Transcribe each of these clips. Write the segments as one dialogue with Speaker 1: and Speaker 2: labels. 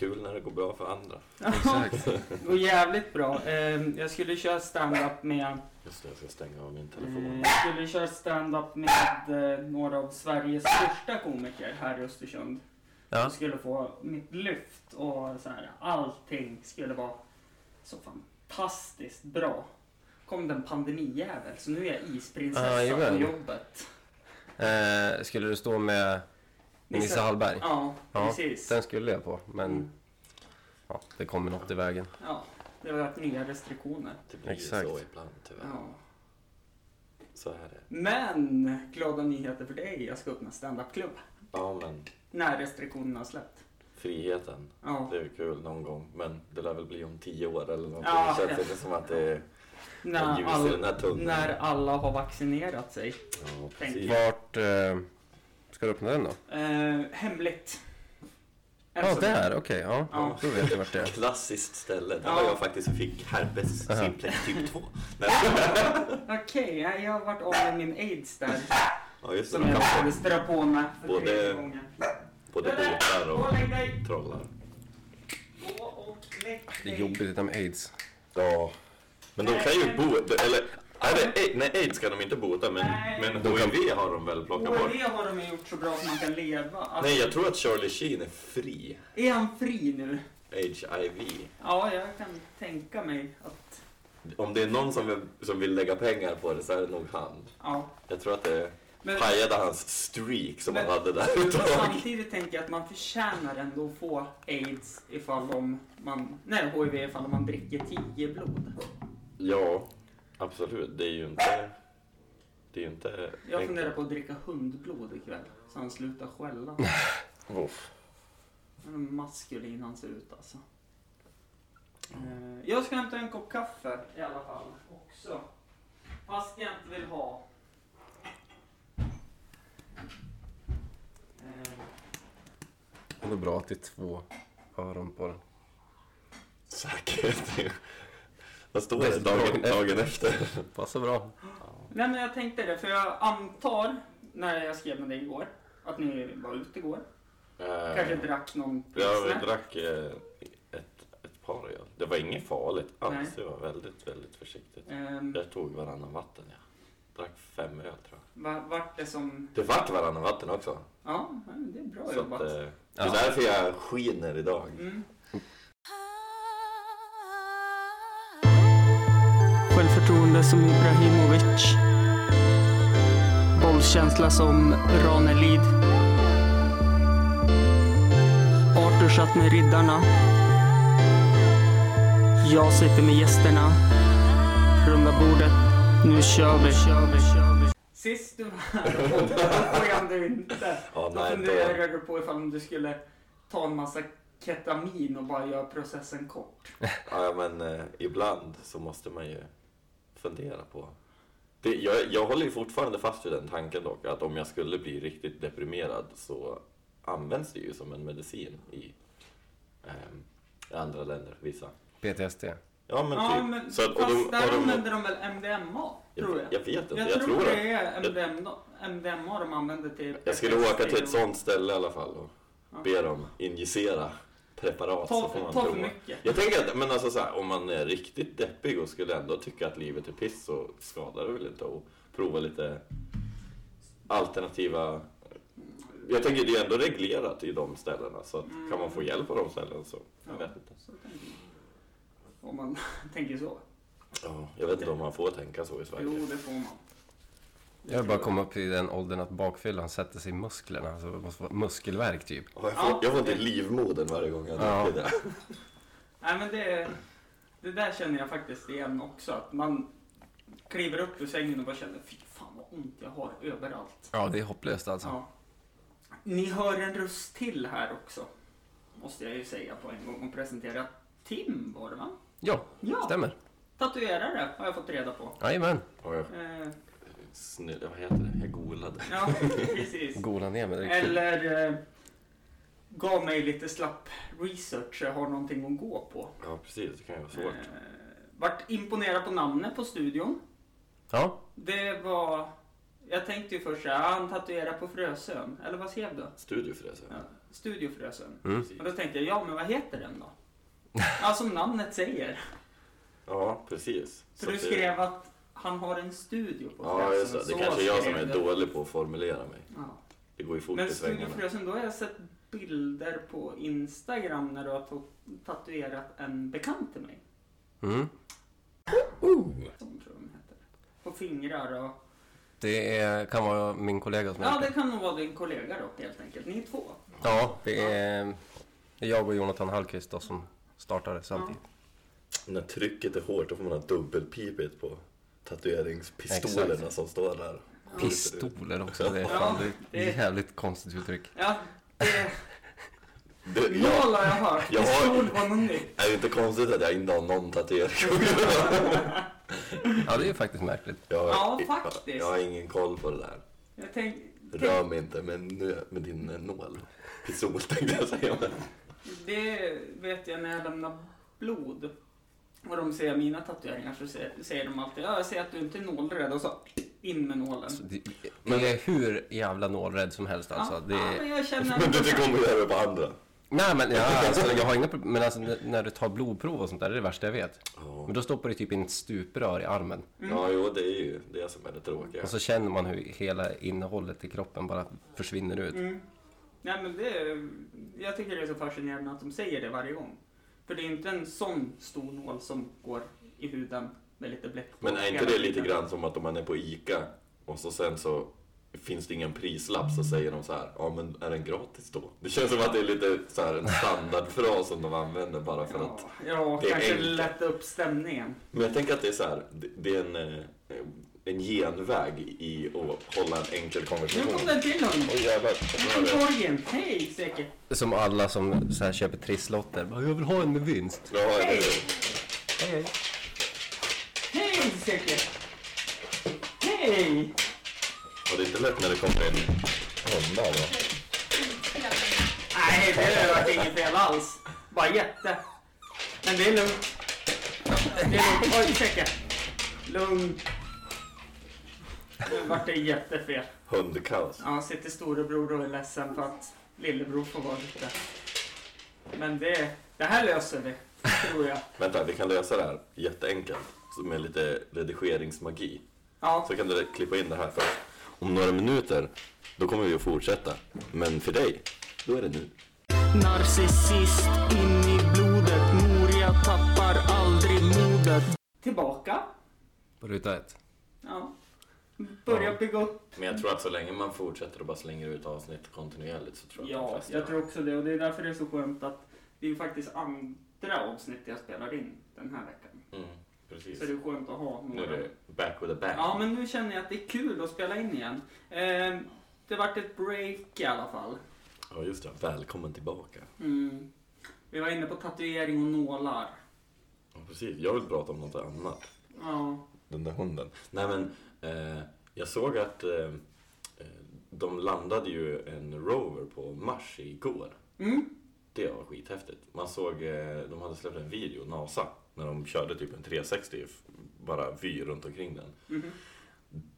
Speaker 1: Kul när det går bra för andra.
Speaker 2: Exakt.
Speaker 3: Det går jävligt bra. Eh, Jag skulle köra stand-up med
Speaker 1: Just det, jag ska stänga av min telefon.
Speaker 3: Eh, Jag skulle köra stand-up med eh, några av Sveriges största komiker här i Östersund.
Speaker 2: Ja.
Speaker 3: Jag skulle få mitt lyft och så här, allting skulle vara så fantastiskt bra. Kom den pandemijävel, så nu är jag
Speaker 2: Ah,
Speaker 3: isprinsessa
Speaker 2: jajamän.
Speaker 3: på jobbet.
Speaker 2: Eh, skulle du stå med Nisse Hallberg?
Speaker 3: Ja,
Speaker 2: Ja,
Speaker 3: precis.
Speaker 2: Den skulle jag på, men
Speaker 3: Mm.
Speaker 2: ja, det kommer något i vägen.
Speaker 3: Ja, det har varit nya restriktioner.
Speaker 1: Det blir
Speaker 2: Exakt.
Speaker 1: så ibland tyvärr.
Speaker 3: Ja.
Speaker 1: Så är det.
Speaker 3: Men glada nyheter för dig, jag ska öppna standup-klubb.
Speaker 1: Ja men
Speaker 3: När restriktionerna har släppt.
Speaker 1: friheten,
Speaker 3: Ja.
Speaker 1: det är ju kul någon gång. Men det lär väl bli om tio år eller någonting.
Speaker 3: Ja,
Speaker 1: det känns
Speaker 3: ja.
Speaker 1: inte som att det är
Speaker 3: När, all,
Speaker 1: den här tunneln.
Speaker 3: när alla har vaccinerat sig.
Speaker 1: Ja.
Speaker 2: Vart eh, ska du öppna den då?
Speaker 3: Eh, hemligt. Än
Speaker 2: Ja,
Speaker 3: så
Speaker 2: där, okej. ja.
Speaker 3: Ja.
Speaker 2: Då vet jag vart det är.
Speaker 1: Klassiskt ställe där
Speaker 3: Ja.
Speaker 1: jag faktiskt fick herpes
Speaker 2: Aha.
Speaker 1: simplex typ 2. Nej.
Speaker 3: Okej, ja, jag har varit av med min aids där.
Speaker 1: Ja just det,
Speaker 3: Som
Speaker 1: de
Speaker 3: jag
Speaker 1: kan få
Speaker 3: strö på med för
Speaker 1: Både-
Speaker 3: tredje gången.
Speaker 1: både
Speaker 3: Gå
Speaker 1: och
Speaker 3: och lägg dig!
Speaker 1: trollar.
Speaker 3: Gå och lägg
Speaker 2: Det är
Speaker 3: dig!
Speaker 2: jobbigt utan aids.
Speaker 1: Ja. Men de kan ju bota, eller är det, nej aids kan de inte bota men,
Speaker 3: Nej.
Speaker 1: men
Speaker 2: De kan-
Speaker 1: HIV har de väl plockat bort.
Speaker 3: HIV har de ju gjort så bra att man kan leva. Alltså,
Speaker 1: Nej jag tror att Charlie Sheen är fri.
Speaker 3: Är han fri nu?
Speaker 1: HIV.
Speaker 3: Ja, jag kan tänka mig att...
Speaker 1: Om det är någon som vill, som vill lägga pengar på det så är det nog han.
Speaker 3: Ja.
Speaker 1: Jag tror att det
Speaker 3: Men
Speaker 1: pajade hans streak som
Speaker 3: Men-
Speaker 1: han hade där ett tag.
Speaker 3: samtidigt tänker jag att man förtjänar ändå att få aids ifall om man... Nej, HIV ifall om man dricker 10 blod.
Speaker 1: Ja, absolut. Det är ju inte... Det är ju inte...
Speaker 3: Jag funderar på att dricka hundblod ikväll. Så han slutar skälla.
Speaker 1: Uff.
Speaker 3: Vad maskulin han ser ut alltså. Eh, Jag ska hämta en kopp kaffe i alla fall också. Fast jag inte vill ha. Eh,
Speaker 2: Det är bra att det är två öron på den.
Speaker 1: Säkert. Vad står det dagen,
Speaker 2: dagen efter.
Speaker 1: dagen efter?
Speaker 2: Passar bra.
Speaker 3: Nej men jag tänkte det, för jag antar när jag skrev med dig igår att ni var ute igår. Kanske drack någon
Speaker 1: Ja, vi
Speaker 3: pilsner.
Speaker 1: drack eh, ett, ett par öl. Det var inget farligt alls.
Speaker 3: Nej.
Speaker 1: Det var väldigt, väldigt försiktigt.
Speaker 3: Ehm,
Speaker 1: Jag tog varannan vatten, ja. Drack fem öl, tror jag.
Speaker 3: va- vart det som...
Speaker 1: Det vart varannan vatten också.
Speaker 3: Ja, det är bra
Speaker 1: Så att,
Speaker 3: jobbat.
Speaker 1: eh, det är
Speaker 2: Ja.
Speaker 1: därför jag skiner idag.
Speaker 3: Mm. Självförtroende som Ibrahimovic. Bollkänsla som Ranelid. Arthur satt med riddarna. Jag sitter med gästerna. Runda bordet. Nu kör vi. Sist du var här och sken du inte.
Speaker 1: Ja,
Speaker 3: Då
Speaker 1: nej,
Speaker 3: funderar du på ifall du skulle ta en massa ketamin och bara göra processen kort.
Speaker 1: Ja, men eh, ibland så måste man ju fundera på. Det, jag, jag håller ju fortfarande fast vid den tanken dock, att om jag skulle bli riktigt deprimerad så används det ju som en medicin i i andra länder, vissa.
Speaker 2: PTSD.
Speaker 1: Ja, men
Speaker 3: ja,
Speaker 1: typ.
Speaker 3: men
Speaker 1: så att, och
Speaker 3: fast
Speaker 1: de,
Speaker 3: där använder de väl MDMA? Tror
Speaker 1: jag,
Speaker 3: jag.
Speaker 1: jag vet inte,
Speaker 3: Jag,
Speaker 1: jag,
Speaker 3: tror,
Speaker 1: tror
Speaker 3: det är MDMA, MDMA de använder till
Speaker 1: jag skulle
Speaker 3: PTSD
Speaker 1: åka till ett sånt ställe i alla fall och
Speaker 3: Ja.
Speaker 1: be dem injicera preparat så
Speaker 3: Ta,
Speaker 1: får man
Speaker 3: ta för
Speaker 1: prova.
Speaker 3: mycket.
Speaker 1: Jag tänker att, men alltså så här, om man är riktigt deppig och skulle ändå tycka att livet är piss så skadar det väl inte att prova lite alternativa... Jag tänker det är ändå reglerat i de ställena så att kan man få hjälp på de ställena så... Jag vet inte.
Speaker 3: Så. Om man tänker så.
Speaker 1: Ja, jag vet inte om man får tänka så i Sverige.
Speaker 3: Jo, det får man.
Speaker 2: Jag vill bara komma upp i den åldern att bakfyllan sätter sig i musklerna. Alltså det måste vara muskelvärk typ.
Speaker 1: Ja, jag, får, jag får inte livmodern varje gång jag
Speaker 2: Ja.
Speaker 1: dricker det.
Speaker 3: Nej, men det, det där känner jag faktiskt igen också. Att man kliver upp ur sängen och bara känner fy fan vad ont jag har överallt.
Speaker 2: Ja, det är hopplöst alltså.
Speaker 3: Ja. Ni hör en röst till här också. Måste jag ju säga på en gång och presentera. Tim var det va?
Speaker 2: Ja,
Speaker 3: Ja.
Speaker 2: stämmer.
Speaker 3: Tatuerare har jag fått reda på.
Speaker 2: Jajamän.
Speaker 3: Eh,
Speaker 1: snill, vad heter det? Jag golade.
Speaker 3: ja, precis.
Speaker 2: Gola ner mig. det är kul.
Speaker 3: Eller eh, gav mig lite slapp research så jag har någonting att gå på.
Speaker 1: Ja, precis. Det kan ju vara svårt.
Speaker 3: Eh, vart imponerad på namnet på studion.
Speaker 2: Ja,
Speaker 3: Det var... Jag tänkte ju först såhär, han tatuerar på Frösön. Eller vad skrev du?
Speaker 1: Studiefräs.
Speaker 3: Ja. Studio Frösön.
Speaker 2: Mm.
Speaker 3: Och då tänkte jag, ja men vad heter den då? Ja, som namnet säger.
Speaker 1: Ja, precis.
Speaker 3: Så
Speaker 1: Så
Speaker 3: du
Speaker 1: att det-
Speaker 3: skrev att han har en studio på
Speaker 1: Ja, just det.
Speaker 3: Frösön.
Speaker 1: Det kanske är jag som är dålig på att formulera mig.
Speaker 3: Ja.
Speaker 1: Det går ju fort
Speaker 3: Men
Speaker 1: i
Speaker 3: Studio
Speaker 1: svängarna.
Speaker 3: Frösön, då har jag sett bilder på Instagram när du har to- tatuerat en bekant till mig.
Speaker 2: Mm.
Speaker 3: Som tror jag de heter. På fingrar och...
Speaker 2: Det är, kan vara min kollega som
Speaker 3: Ja,
Speaker 2: gjort
Speaker 3: det kan nog vara din kollega då helt enkelt. Ni är två.
Speaker 2: Ja, det är, det är jag och Jonathan Hallqvist då, som startade samtidigt.
Speaker 1: När trycket är hårt då får man ha dubbelpipet på tatueringspistolerna
Speaker 2: Exakt.
Speaker 1: som står där.
Speaker 2: Pistoler också, det är
Speaker 3: Ja,
Speaker 2: fan det är
Speaker 3: det-
Speaker 2: ett jävligt konstigt uttryck.
Speaker 3: Ja, det...
Speaker 1: Det, jag,
Speaker 3: har jag hört.
Speaker 1: Jag har- är det inte konstigt att jag inte har någon tatuering?
Speaker 2: Ja, det är faktiskt märkligt.
Speaker 1: Jag,
Speaker 3: Ja, faktiskt.
Speaker 1: Jag, har ingen koll på det där.
Speaker 3: Jag tänk,
Speaker 1: Rör mig inte med, med din eh, nål. Pistol tänkte jag säga. Men...
Speaker 3: det vet jag när jag lämnar blod. Och de ser mina tatueringar så säger, säger de alltid ja, jag ser att du inte är nålrädd och så in med nålen.
Speaker 2: Så det, det är hur jävla nålrädd som helst alltså.
Speaker 3: ja,
Speaker 2: Det
Speaker 3: ja,
Speaker 2: är,
Speaker 3: men jag känner...
Speaker 1: Men du tycker om att göra det på andra?
Speaker 2: nej men ja, alltså, jag har inga problem. Men alltså, när- du tar blodprov och sånt där, det är det värsta jag vet.
Speaker 1: Ja.
Speaker 2: Men då stoppar du typ in ett stuprör i armen.
Speaker 1: Ja, jo, det är ju det som är det tråkiga.
Speaker 2: Och så känner man hur hela innehållet i kroppen bara försvinner ut.
Speaker 3: Mm. Nej, men det, jag tycker det är så fascinerande att de säger det varje gång. För det är inte en sån stor nål som går i huden med lite bläck på
Speaker 1: Men är inte det lite grann som att om man är på ICA och så sen så finns det ingen prislapp så säger de så här, ja men är den gratis då? Det känns som att det är lite så här en standardfras som de använder bara för att
Speaker 3: Ja, ja
Speaker 1: det är
Speaker 3: kanske
Speaker 1: enkelt.
Speaker 3: lätta upp stämningen.
Speaker 1: Men jag tänker att det är så här, det, det är en, eh, en genväg i att hålla en enkel
Speaker 3: Nu
Speaker 1: konversation.
Speaker 3: kom det en till hund.
Speaker 1: Oj jävlar, var det?
Speaker 3: torgen. Hej säkert.
Speaker 2: Som alla som så här, köper trisslotter. Bara, Jag vill ha en med vinst.
Speaker 1: Ja, det
Speaker 3: Hej.
Speaker 2: Hej, hej.
Speaker 3: Hej säkert. Hej.
Speaker 1: Och det är inte lätt när det kommer en hundar va?
Speaker 3: Nej, det varit inget fel alls. Bara jätte. Men det är lugnt. Det är lugnt. Oj, säkert. Lugn. Nu vart det jättefel.
Speaker 1: Hundkaos.
Speaker 3: Ja, sitter storebror och är ledsen för att lillebror får vara lite. Men det, det här löser vi, tror jag.
Speaker 1: Vänta, vi kan lösa det här jätteenkelt. Med lite redigeringsmagi.
Speaker 3: Ja,
Speaker 1: Så kan du klippa in det här för om några minuter, då kommer vi att fortsätta. Men för dig, då är det nu.
Speaker 3: Narcissist in i blodet, mor jag tappar aldrig modet. Tillbaka.
Speaker 2: På ruta ett.
Speaker 3: Ja. Börja
Speaker 1: Ja.
Speaker 3: bygga upp.
Speaker 1: Men jag tror att så länge man fortsätter och bara slänger ut avsnitt kontinuerligt så tror jag att
Speaker 3: Ja, jag tror också det. Och det är därför det är så skönt att det är ju faktiskt andra avsnitt jag spelar in den här veckan.
Speaker 1: Mm, precis.
Speaker 3: Så det är skönt att ha
Speaker 1: Nu
Speaker 3: några.
Speaker 1: är det back with a bang.
Speaker 3: Ja, men nu känner jag att det är kul att spela in igen. Eh, det vart ett break i alla fall.
Speaker 1: Ja, just det. Välkommen tillbaka.
Speaker 3: Mm. Vi var inne på tatuering och nålar.
Speaker 1: Ja, precis. Jag vill prata om något annat.
Speaker 3: Ja.
Speaker 1: Den där hunden. Nej, men eh, jag såg att eh, eh, de landade ju en Rover på Mars igår.
Speaker 3: Mm.
Speaker 1: Det var skithäftigt. Man såg, eh, de hade släppt en video, NASA, när de körde typ en 360, f- bara vy runt omkring den.
Speaker 3: Mhm.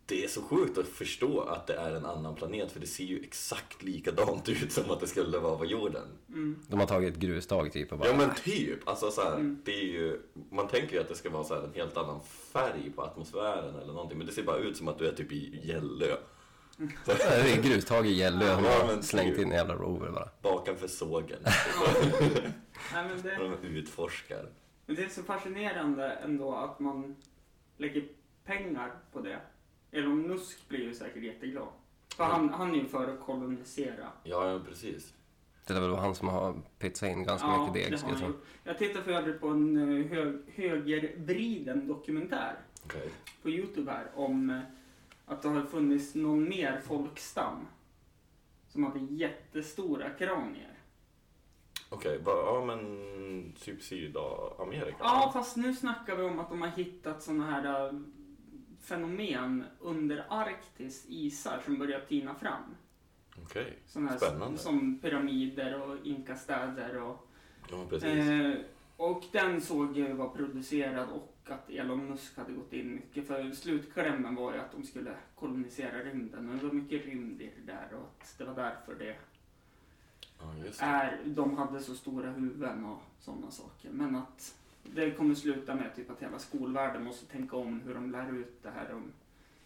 Speaker 1: Det är så sjukt att förstå att det är en annan planet, för det ser ju exakt likadant ut som att det skulle vara på jorden.
Speaker 3: Mm.
Speaker 2: De har tagit ett grustag typ och bara...
Speaker 1: Ja men typ, alltså så här,
Speaker 3: Mm.
Speaker 1: det är ju, man tänker ju att det ska vara så här en helt annan färg på atmosfären eller någonting, men det ser bara ut som att du är typ i Gällö. Så,
Speaker 2: Det är grustag i Gällö. De
Speaker 1: Ja,
Speaker 2: har
Speaker 1: men
Speaker 2: slängt
Speaker 1: typ.
Speaker 2: in en jävla rover bara.
Speaker 1: bakanför sågen.
Speaker 3: Nej, men det,
Speaker 1: De utforskar.
Speaker 3: men det är så fascinerande ändå att man lägger pengar på det. Elon Musk blir ju säkert jätteglad. För han, han är ju för att kolonisera.
Speaker 1: Ja, ja precis.
Speaker 2: Det är väl han som har pytsat in ganska
Speaker 3: Ja,
Speaker 2: mycket deg jag
Speaker 3: han
Speaker 2: tro.
Speaker 3: gjort. Jag tittade för övrigt på en eh, hög, högervriden dokumentär
Speaker 1: Okej.
Speaker 3: på Youtube här om eh, att det har funnits någon mer folkstam som hade jättestora kranier.
Speaker 1: Okej, va- ja men typ Sydamerika?
Speaker 3: Ja, fast nu snackar vi om att de har hittat sådana här äh, fenomen under Arktis isar som börjar tina fram.
Speaker 1: Okej,
Speaker 3: här
Speaker 1: Spännande.
Speaker 3: som pyramider och inkastäder och...
Speaker 1: ja precis.
Speaker 3: Eh, och den såg jag var producerad och att Elon Musk hade gått in mycket för slutklämmen var ju att de skulle kolonisera rymden och det var mycket rymd i det där och att det var därför det
Speaker 1: Ja,
Speaker 3: är, de hade så stora huvuden och sådana saker. Men att det kommer sluta med typ att hela skolvärlden måste tänka om hur de lär ut det här om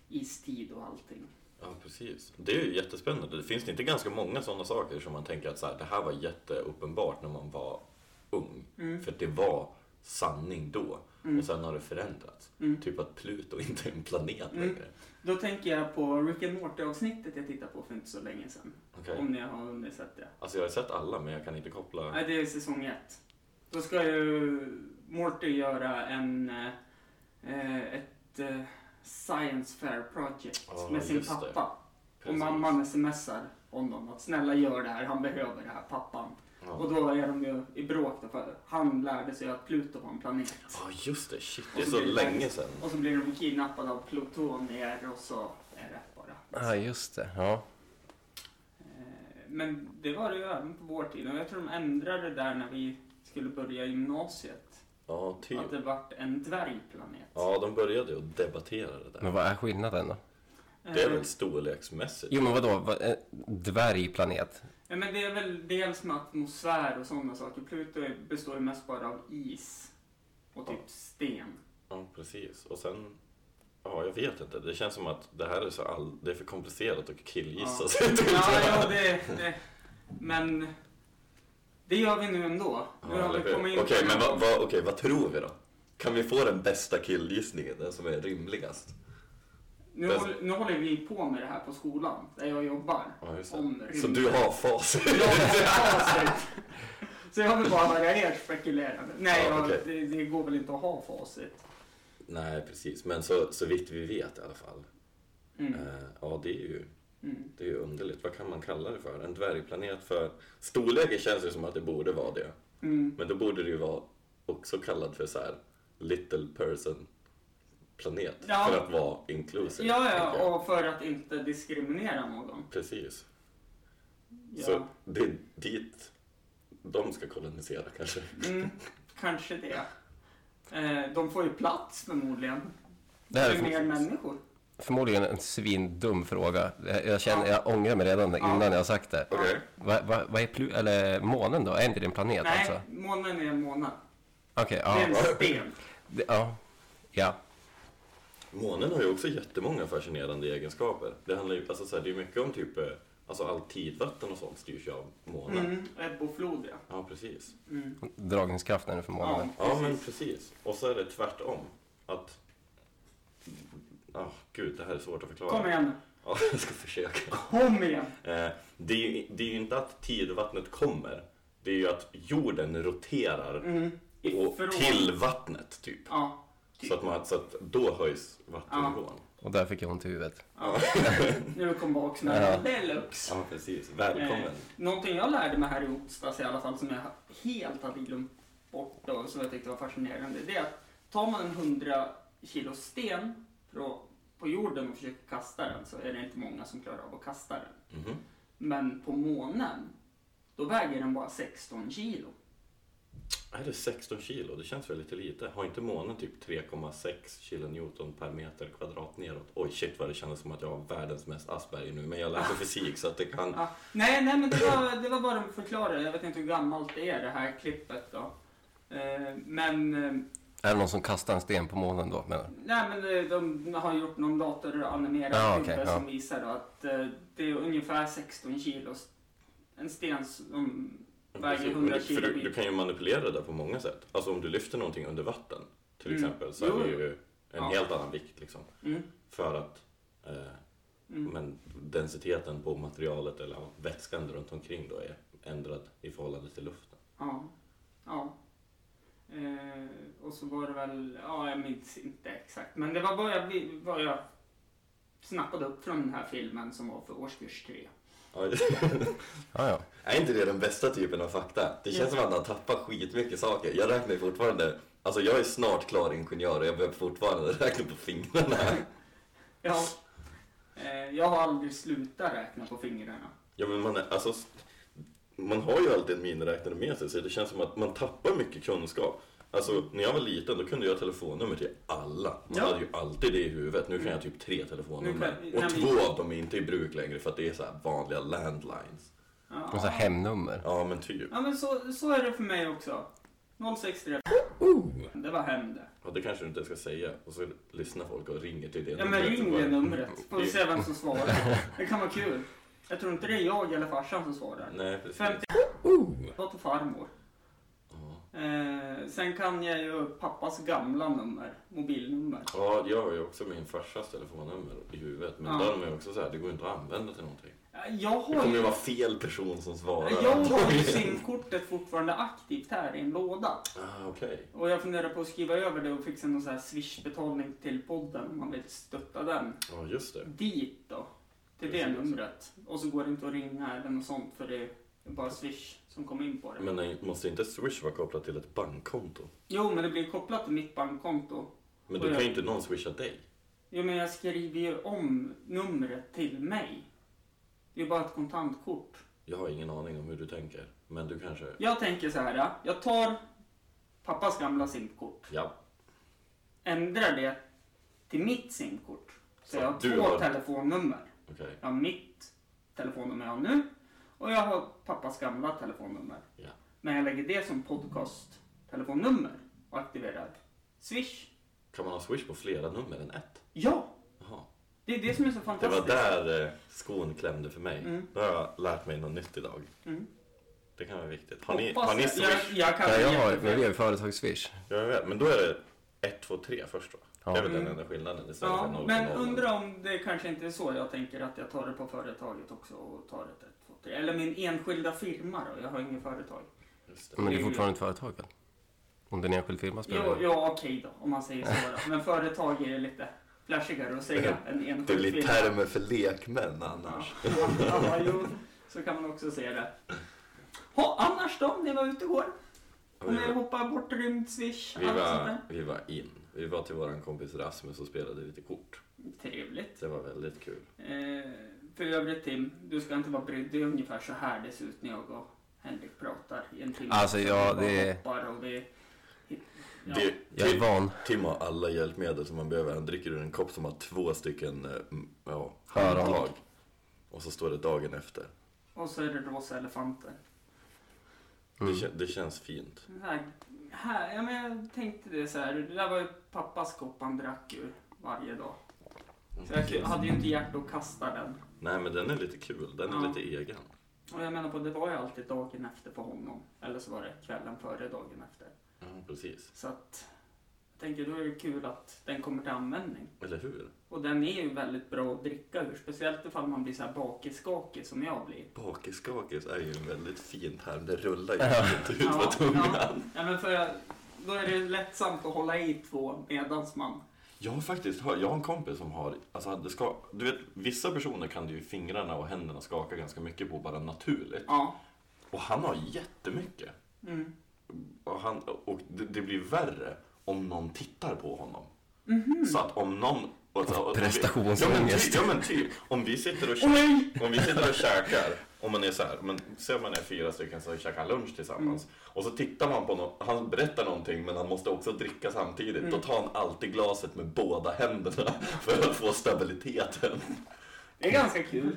Speaker 3: istid och allting.
Speaker 1: Ja, precis. Det är ju jättespännande. Det finns det inte ganska många sådana saker som man tänker att så här, det här var jätteuppenbart när man var ung.
Speaker 3: Mm.
Speaker 1: För det var sanning då.
Speaker 3: Mm.
Speaker 1: Och sen har det förändrats.
Speaker 3: Mm.
Speaker 1: Typ att Pluto inte är en planet
Speaker 3: Mm.
Speaker 1: längre.
Speaker 3: Då tänker jag på Rick and Morty-avsnittet jag tittade på för inte så länge sedan.
Speaker 1: Okej.
Speaker 3: Om ni har hunnit sett det.
Speaker 1: Alltså jag har sett alla men jag kan inte koppla.
Speaker 3: Nej, det är säsong ett. Då ska ju Morty göra en, eh, ett eh, science fair project
Speaker 1: Ja,
Speaker 3: med sin pappa. Och mamman smsar honom att snälla gör det här, han behöver det här, pappan.
Speaker 1: Ja.
Speaker 3: Och då är de ju i bråk då, för han lärde sig att Pluto var en planet.
Speaker 1: Ja, just det. Shit, det är
Speaker 3: så
Speaker 1: så länge sedan.
Speaker 3: Och så blir de kidnappade av plutonier och så är det bara.
Speaker 2: Ja, just det. Ja.
Speaker 3: Eh, Men det var det ju även på vår tid och jag tror de ändrade det där när vi skulle börja gymnasiet.
Speaker 1: Ja, typ.
Speaker 3: Att det vart en dvärgplanet.
Speaker 1: Ja, de började ju att debattera det där.
Speaker 2: Men vad är skillnaden då?
Speaker 1: Det är väl storleksmässigt?
Speaker 2: Jo, men vadå? Vad, eh, dvärgplanet?
Speaker 3: Ja, men det är väl dels med atmosfär och sådana saker. Pluto är- består ju mest bara av is och typ sten.
Speaker 1: Ja, precis. Och sen... Ja, jag vet inte. Det känns som att det här är så all... Det är för komplicerat att killgissa
Speaker 3: Ja.
Speaker 1: sig till.
Speaker 3: Ja, ja det, det. Men det gör vi nu ändå. Nu har vi kommit
Speaker 1: Okej,
Speaker 3: in på
Speaker 1: men vad, vad, okej, vad tror vi då? Kan vi få den bästa killgissningen? Den som är rimligast?
Speaker 3: nu,
Speaker 1: bäst-
Speaker 3: håller, nu håller vi på med det här på skolan, där jag jobbar.
Speaker 1: Ja, just
Speaker 3: Om
Speaker 1: det.
Speaker 3: rymden.
Speaker 1: Så du har facit?
Speaker 3: Jag har facit. Så jag vill bara höra er spekulerande. Nej,
Speaker 1: Ja,
Speaker 3: jag,
Speaker 1: okej.
Speaker 3: det, det går väl inte att ha facit.
Speaker 1: Nej, precis. Men så, så vitt vi vet i alla fall.
Speaker 3: Mm.
Speaker 1: Eh, ja, det är ju
Speaker 3: Mm.
Speaker 1: det är ju underligt. Vad kan man kalla det för? En dvärgplanet för... Storleken känns ju som att det borde vara det.
Speaker 3: Mm.
Speaker 1: Men då borde det ju vara också kallad för så här little person planet.
Speaker 3: Ja.
Speaker 1: För att vara inclusive.
Speaker 3: Ja, ja, och för att inte diskriminera någon.
Speaker 1: Precis.
Speaker 3: Ja.
Speaker 1: Så det är dit de ska kolonisera kanske.
Speaker 3: Mm, kanske det. Eh, de får ju plats förmodligen.
Speaker 2: Det är
Speaker 3: mer människor.
Speaker 2: Förmodligen en svindum fråga. Jag, känner, jag ångrar mig redan
Speaker 3: Ja.
Speaker 2: innan jag har sagt det.
Speaker 1: Okej.
Speaker 2: Vad va, vad är plu, eller månen då? Är inte det en planet
Speaker 3: Nej,
Speaker 2: alltså?
Speaker 3: månen är en månad.
Speaker 2: Okej,
Speaker 3: Det är
Speaker 2: ja.
Speaker 3: en sten.
Speaker 2: Det, ja. Ja.
Speaker 1: Månen har ju också jättemånga fascinerande egenskaper. Det handlar ju, alltså så här, det är mycket om typ, eh, alltså allt tidvatten och sånt styrs ju av månen.
Speaker 3: Mm, Ebbo-flod, ja.
Speaker 1: Ja, precis.
Speaker 3: Mm.
Speaker 2: Dragningskraften är för månen.
Speaker 3: Ja,
Speaker 1: Ja, men
Speaker 3: precis.
Speaker 1: precis. Och så är det tvärtom. Att... Ja, gud, det här är svårt att förklara.
Speaker 3: Kom igen nu.
Speaker 1: Ja, jag ska försöka.
Speaker 3: Kom igen.
Speaker 1: Eh, det, är ju, det är ju inte att tidvattnet kommer. Det är ju att jorden roterar
Speaker 3: Mm.
Speaker 1: och, till vattnet, typ.
Speaker 3: Ja. typ.
Speaker 1: Så att, man, så att då höjs vattennivån.
Speaker 2: Och där fick jag ont i huvudet.
Speaker 3: ja. nu kom baksmällan
Speaker 2: Ja.
Speaker 3: deluxe.
Speaker 1: Ja, precis. Välkommen.
Speaker 3: Eh, någonting jag lärde mig här i onsdags i alla fall som jag helt hade glömt bort och som jag tyckte var fascinerande. Det är att tar man en 100 kilo sten på jorden och försöker kasta den så är det inte många som klarar av att kasta den.
Speaker 1: Mhm.
Speaker 3: Men på månen, då väger den bara 16 kilo.
Speaker 1: Är det 16 kilo? Det känns väl lite lite. Har inte månen typ 3,6 kilonewton per meter kvadrat neråt? Oj, shit vad det kändes som att jag har världens mest Asperger nu. Men jag läser fysik så att det kan...
Speaker 3: Ja. Nej, nej, men det var, det var bara de förklarade. Jag vet inte hur gammalt det är det här klippet då. Eh, men eh,
Speaker 2: Är det någon som kastar en sten på månen då? Men,
Speaker 3: Nej men de, de har gjort någon datoranimerad
Speaker 2: okej,
Speaker 3: där
Speaker 2: ja.
Speaker 3: som visar att eh, det är ungefär 16 kilo. En sten som väger
Speaker 1: Precis,
Speaker 3: 100
Speaker 1: men du-
Speaker 3: kilo.
Speaker 1: Du, du kan ju manipulera det där på många sätt. Alltså om du lyfter någonting under vatten till
Speaker 3: Mm.
Speaker 1: exempel så
Speaker 3: Jo,
Speaker 1: är det ju en
Speaker 3: Ja.
Speaker 1: helt annan vikt liksom.
Speaker 3: Mm,
Speaker 1: För att eh,
Speaker 3: mm.
Speaker 1: men densiteten på materialet eller vätskan runt omkring då är ändrad i förhållande till luften.
Speaker 3: Ja. ja. Eh, och så var det väl, ja jag minns inte exakt. Men det var vad jag, vad jag snappade upp från den här filmen som var för årskurs 3.
Speaker 1: Ja,
Speaker 2: ja, ja.
Speaker 1: är inte det den bästa typen av fakta? Det känns som att man har tappat skitmycket saker. Jag räknar ju fortfarande, alltså jag är snart klar ingenjör och jag behöver fortfarande räkna på fingrarna.
Speaker 3: Ja. Eh, jag har aldrig slutat räkna på fingrarna.
Speaker 1: Ja men man är, alltså, man har ju alltid en miniräknare med sig så det känns som att man tappar mycket kunskap. Alltså när jag var liten då kunde jag telefonnummer till alla. Man
Speaker 3: Ja.
Speaker 1: hade ju alltid det i huvudet. Nu kan jag typ tre telefonnummer.
Speaker 3: Nu kan-
Speaker 1: och två av dem är inte i bruk längre för att det är så här vanliga landlines.
Speaker 2: Och så här hemnummer.
Speaker 1: Ja, men typ.
Speaker 3: Ja men så, så är det för mig också. 063. Det var hem det.
Speaker 1: Ja, det kanske du inte ska säga. Och så lyssnar folk och ringer till det
Speaker 3: Ja men
Speaker 1: numret
Speaker 3: ring det numret. Får vi se vem som svarar. Det kan vara kul. Jag tror inte det är jag eller farsan som svarar.
Speaker 1: Nej, precis.
Speaker 3: 50 var till farmor. Eh, sen kan jag ju pappas gamla nummer, mobilnummer.
Speaker 1: Ja, jag har ju också min farsas telefonnummer i huvudet. Men
Speaker 3: Ja.
Speaker 1: där är ju också så här, det går inte att använda till någonting.
Speaker 3: Eh, Jag
Speaker 1: Det
Speaker 3: har
Speaker 1: kommer ju vara fel person som svarar.
Speaker 3: jag har ju simkortet fortfarande aktivt här i en låda.
Speaker 1: Ah, okej.
Speaker 3: Och jag funderar på att skriva över det och fixa någon sån här swish-betalning till podden om man vill stötta den.
Speaker 1: Ja, just det.
Speaker 3: Dit då. Till det numret. Och så går det inte att ringa eller något sånt för det är bara swish som kommer in på det.
Speaker 1: Men nej, måste inte Swish vara kopplat till ett bankkonto?
Speaker 3: Jo, men det blir kopplat till mitt bankkonto.
Speaker 1: Men då kan ju inte någon swisha dig.
Speaker 3: Jo, men jag skriver ju om numret till mig. Det är bara ett kontantkort.
Speaker 1: Jag har ingen aning om hur du tänker. Men du kanske...
Speaker 3: Jag tänker så här. ja. Jag tar pappas gamla simkort,
Speaker 1: Ja.
Speaker 3: ändrar det till mitt simkort. Så,
Speaker 1: Så
Speaker 3: jag har två
Speaker 1: har-
Speaker 3: telefonnummer.
Speaker 1: Okej.
Speaker 3: Jag har mitt telefonnummer jag har nu och jag har pappas gamla telefonnummer.
Speaker 1: Ja.
Speaker 3: Men jag lägger det som podcast-telefonnummer och aktiverar Swish.
Speaker 1: Kan man ha Swish på flera nummer än ett?
Speaker 3: Ja,
Speaker 1: Jaha.
Speaker 3: det är det som är så
Speaker 1: Det
Speaker 3: fantastiskt.
Speaker 1: var där eh, skon klämde för mig.
Speaker 3: Mm.
Speaker 1: Då har jag lärt mig något nytt idag.
Speaker 3: Mm.
Speaker 1: Det kan vara viktigt. Har ni,
Speaker 3: Hoppas
Speaker 1: har ni
Speaker 3: jag.
Speaker 1: Swish?
Speaker 3: Jag, jag kan
Speaker 2: Ja, jag har, men vi har ju företags-swish.
Speaker 1: Ja, jag vet. Men då är det 1, 2, 3 först va?
Speaker 2: Ja.
Speaker 1: Det är väl den
Speaker 3: Mm.
Speaker 1: enda skillnaden istället
Speaker 3: Ja,
Speaker 1: 0
Speaker 3: men undrar om det kanske inte är så jag tänker att jag tar det på företaget också och tar ett 1, 2, 3. Eller min enskilda firma då, jag har ingen företag.
Speaker 1: Just det.
Speaker 2: Men det är fortfarande ett företag väl? Om det är en enskild firma spelar det
Speaker 3: ja, okej då, om man säger så då. Men företag är lite flashigare att säga än enskild
Speaker 1: Det blir
Speaker 3: firma.
Speaker 1: termer för lekmän
Speaker 3: Ja,
Speaker 1: annars.
Speaker 3: ja, jo, så kan man också se det. Ha, annars då, ni var ute igår? Om ni hoppar bort, rymd, swish,
Speaker 1: vi, var, vi var in. Vi var till våran kompis Rasmus och spelade lite kort.
Speaker 3: Trevligt.
Speaker 1: Det var väldigt kul.
Speaker 3: Eh, för övrigt Tim, du ska inte vara brydd. Det är ungefär så här det ser ut när jag och Henrik pratar i en timme.
Speaker 2: Alltså, ja, det-
Speaker 3: och vi... Ja.
Speaker 1: Det,
Speaker 2: Jag är van.
Speaker 1: Tim har alla hjälpmedel som man behöver. Han dricker ur en kopp som har två stycken eh, ja, handtag. Och så står det dagen efter.
Speaker 3: Och så är det rosa elefanter.
Speaker 2: Mm.
Speaker 1: Det, det känns fint.
Speaker 3: Här, här, ja, men jag tänkte det så här. Det där var pappas kopp han drack ur varje dag. Så jag hade ju inte hjärta att kasta den.
Speaker 1: Nej men den är lite kul. Den är
Speaker 3: Ja.
Speaker 1: lite egen.
Speaker 3: Och jag menar på, det var ju alltid dagen efter på honom. Eller så var det kvällen före dagen efter.
Speaker 1: Ja, precis.
Speaker 3: Så att jag tänker då är det kul att den kommer till användning.
Speaker 1: Eller hur?
Speaker 3: Och den är ju väldigt bra att dricka ur. Speciellt ifall man blir så här bakisskakig som jag blir.
Speaker 1: Bakiskakis är ju en väldigt fin term. Det rullar ju
Speaker 2: Ja.
Speaker 1: inte ut på tungan.
Speaker 3: ja. ja, men för jag, då är det lättsamt att hålla i två medans man...
Speaker 1: Jag har faktiskt hört, jag har en kompis som har, alltså det ska, du vet vissa personer kan ju fingrarna och händerna skaka ganska mycket på bara naturligt.
Speaker 3: Ja.
Speaker 1: Och han har jättemycket.
Speaker 3: Mm.
Speaker 1: Och, han, och det, det blir värre om någon tittar på honom.
Speaker 3: Mhm.
Speaker 1: Så att om någon... Och, och, och,
Speaker 2: Prestationsångest.
Speaker 1: Ja men, typ, ja men typ, om vi sitter och, kä-
Speaker 3: Oj!
Speaker 1: om vi sitter och käkar, om man är så här, men se om man är fyra stycken som käkar lunch tillsammans.
Speaker 3: Mm.
Speaker 1: Och så tittar man på någon, han berättar någonting men han måste också dricka samtidigt.
Speaker 3: Mm.
Speaker 1: Då tar han alltid glaset med båda händerna för att få stabiliteten.
Speaker 3: Det är ganska kul.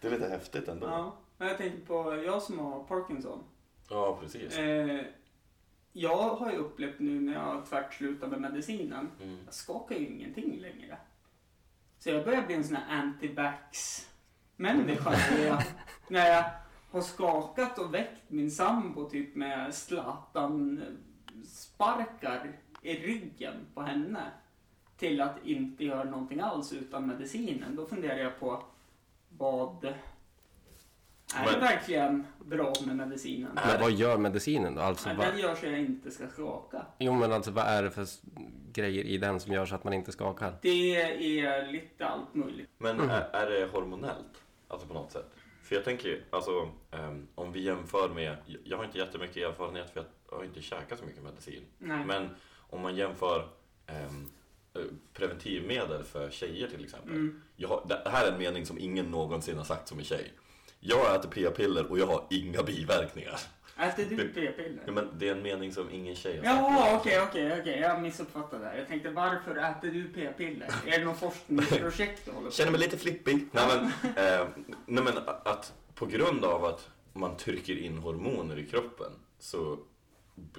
Speaker 1: Det är lite häftigt ändå.
Speaker 3: Ja. Men jag tänker på jag som har Parkinson.
Speaker 1: Ja, precis.
Speaker 3: Eh, jag har ju upplevt nu när jag tvärtslutar med medicinen.
Speaker 1: Mm.
Speaker 3: Jag skakar ju ingenting längre. Så jag börjar bli en sån här anti-vax-människa. när jag- när jag har skakat och väckt min sambo typ med Zlatan-sparkar i ryggen på henne. Till att inte göra någonting alls utan medicinen. Då funderar jag på vad... Är det
Speaker 1: Men-
Speaker 3: verkligen bra med medicinen?
Speaker 2: Men vad gör medicinen då? Alltså,
Speaker 3: Nej,
Speaker 2: vad,
Speaker 3: den gör så jag inte ska skaka.
Speaker 2: jo, men alltså vad är det för grejer i den som gör så att man inte skakar?
Speaker 3: Det är lite allt möjligt.
Speaker 1: Men
Speaker 2: Mhm.
Speaker 1: är, är det hormonellt? Alltså på något sätt? För jag tänker ju, alltså ehm, om vi jämför med, jag har inte jättemycket erfarenhet för jag har inte käkat så mycket medicin.
Speaker 3: Nej.
Speaker 1: Men om man jämför eh, preventivmedel för tjejer till exempel.
Speaker 3: Mm.
Speaker 1: Jag har, det här är en mening som ingen någonsin har sagt som en tjej. Jag äter p-piller och jag har inga biverkningar.
Speaker 3: Äter du
Speaker 1: Det-
Speaker 3: p-piller?
Speaker 1: Ja, men det är en mening som ingen tjej har.
Speaker 3: Jaha, okej, okej, okej. Jag missuppfattade det. här. Jag tänkte, varför äter du p-piller? Är det något forskningsprojekt du håller på
Speaker 1: Känner mig lite flippig. Nej men, eh, nej, men att på grund av att man trycker in hormoner i kroppen så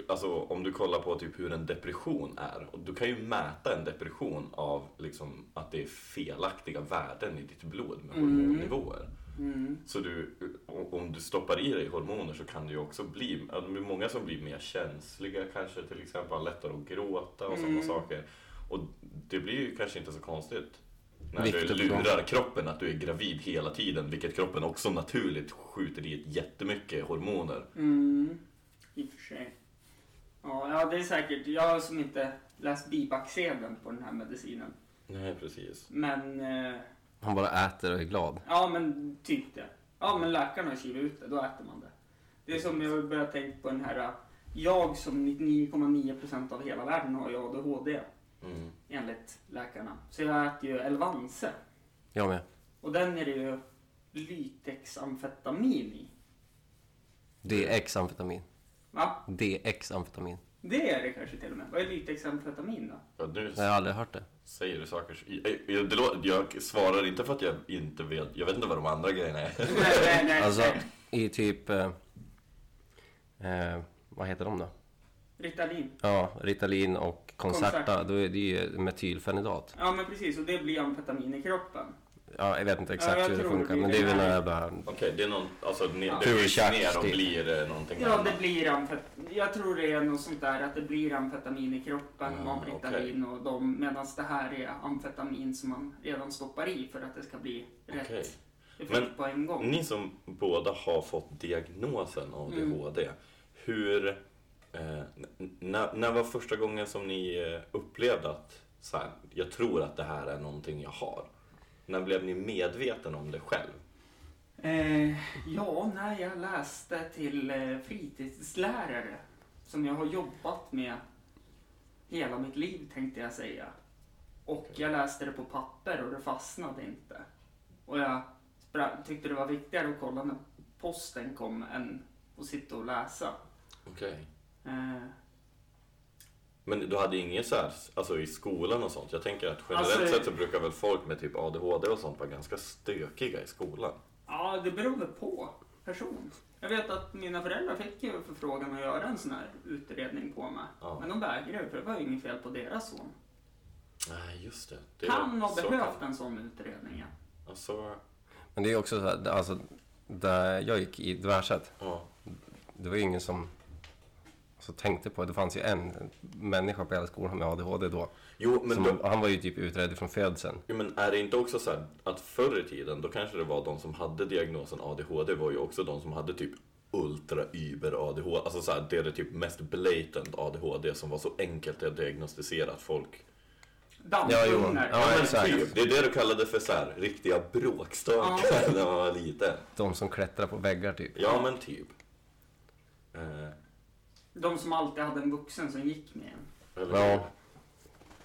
Speaker 1: Alltså om du kollar på typ hur en depression är. Och du kan ju mäta en depression av liksom att det är felaktiga värden i ditt blod med
Speaker 3: Mm.
Speaker 1: hormonnivåer.
Speaker 3: Mm.
Speaker 1: Så du, om du stoppar i dig hormoner så kan det ju också bli, det är många som blir mer känsliga kanske till exempel, har lättare att gråta och sådana
Speaker 3: Mm.
Speaker 1: saker. Och det blir ju kanske inte så konstigt när
Speaker 2: Viktigt
Speaker 1: du lurar kroppen att du är gravid hela tiden, vilket kroppen också naturligt skjuter i ett jättemycket hormoner.
Speaker 3: Mm. I och för sig. Ja, ja, det är säkert. Jag som inte läst bipacksedeln på den här medicinen.
Speaker 1: Nej, precis.
Speaker 3: Men, eh,
Speaker 2: Han bara äter och är glad.
Speaker 3: ja men typ det. Ja men läkarna har skrivit ut det, då äter man det. Det är som jag har börjat tänka på den här, jag som 99,9% av hela världen har ju ADHD
Speaker 1: Mm.
Speaker 3: enligt läkarna. Så jag äter ju Elvanse.
Speaker 2: Jag med.
Speaker 3: Och den är det ju lytexamfetamin i.
Speaker 2: DX-amfetamin.
Speaker 3: Va?
Speaker 2: DX-amfetamin.
Speaker 3: Det är det kanske till och med. Vad är lytexamfetamin då?
Speaker 1: Ja, nu
Speaker 2: Jag har aldrig hört det.
Speaker 1: Säger du saker. så- Jag, jag, jag svarar inte för att jag inte vet. Jag vet inte vad de andra grejerna är.
Speaker 3: nej, nej, nej.
Speaker 2: Alltså, i typ... Eh, eh, vad heter de då?
Speaker 3: Ritalin.
Speaker 2: Ja, Ritalin och Concerta.
Speaker 3: Concerta.
Speaker 2: Då är det ju metylfenidat.
Speaker 3: Ja men precis, och det blir amfetamin i kroppen.
Speaker 2: Ja, jag vet inte exakt
Speaker 3: Ja,
Speaker 2: hur det funkar.
Speaker 3: det
Speaker 2: men det är väl någon jävla...
Speaker 1: Okej, det är någon, alltså ner,
Speaker 3: Ja.
Speaker 1: det bryts ner och blir någonting
Speaker 3: Ja,
Speaker 1: annat.
Speaker 3: det blir amfetamin. Jag tror det är något sånt där att det blir amfetamin i kroppen
Speaker 1: Ja,
Speaker 3: av Ritalin och de, medan det här är amfetamin som man redan stoppar i för att det ska bli rätt
Speaker 1: Okej.
Speaker 3: effekt
Speaker 1: Men
Speaker 3: på en gång.
Speaker 1: Ni som båda har fått diagnosen ADHD, hur... Eh, när, när var första gången som ni eh, upplevde att så här, jag tror att det här är någonting jag har? När blev ni medveten om det själv?
Speaker 3: Eh, ja, när jag läste till eh, fritidslärare som jag har jobbat med hela mitt liv tänkte jag säga. Och jag läste det på papper och det fastnade inte. Och jag tyckte det var viktigare att kolla när posten kom än att sitta och läsa.
Speaker 1: Okej.
Speaker 3: Eh,
Speaker 1: Men du hade inget så här, alltså i skolan och sånt? Jag tänker att generellt
Speaker 3: Alltså-
Speaker 1: sett så brukar väl folk med typ ADHD och sånt vara ganska stökiga i skolan?
Speaker 3: ja, det beror väl på person. Jag vet att mina föräldrar fick ju förfrågan att göra en sån här utredning på mig.
Speaker 1: Ja.
Speaker 3: Men de vägrade för det var ju inget fel på deras son.
Speaker 1: Nej, just det. det
Speaker 3: kan ha behövt en sån utredning. ja.
Speaker 1: Alltså,
Speaker 2: Men det är också så här, alltså, där jag gick i Dvärset,
Speaker 1: ja.
Speaker 2: det var ju ingen som alltså, tänkte på det. Det fanns ju en människa på hela skolan med ADHD då.
Speaker 1: Jo, men
Speaker 2: som,
Speaker 1: då,
Speaker 2: Han var ju typ utredd från födseln.
Speaker 1: Jo, men är det inte också så här att förr i tiden, då kanske det var de som hade diagnosen ADHD var ju också de som hade typ ultra über ADHD, alltså så här, det är det typ mest blatant ADHD som var så enkelt att diagnostisera att folk...
Speaker 2: Ja, jo.
Speaker 3: Dampungar.
Speaker 2: Ja,
Speaker 1: men
Speaker 2: exakt.
Speaker 1: typ, det är det du kallade för så här, riktiga bråkstakar när man var liten.
Speaker 2: De som klättrar på väggar typ.
Speaker 1: Ja, men typ. Eh,
Speaker 3: De som alltid hade en vuxen som gick med en.
Speaker 1: eller
Speaker 2: Ja.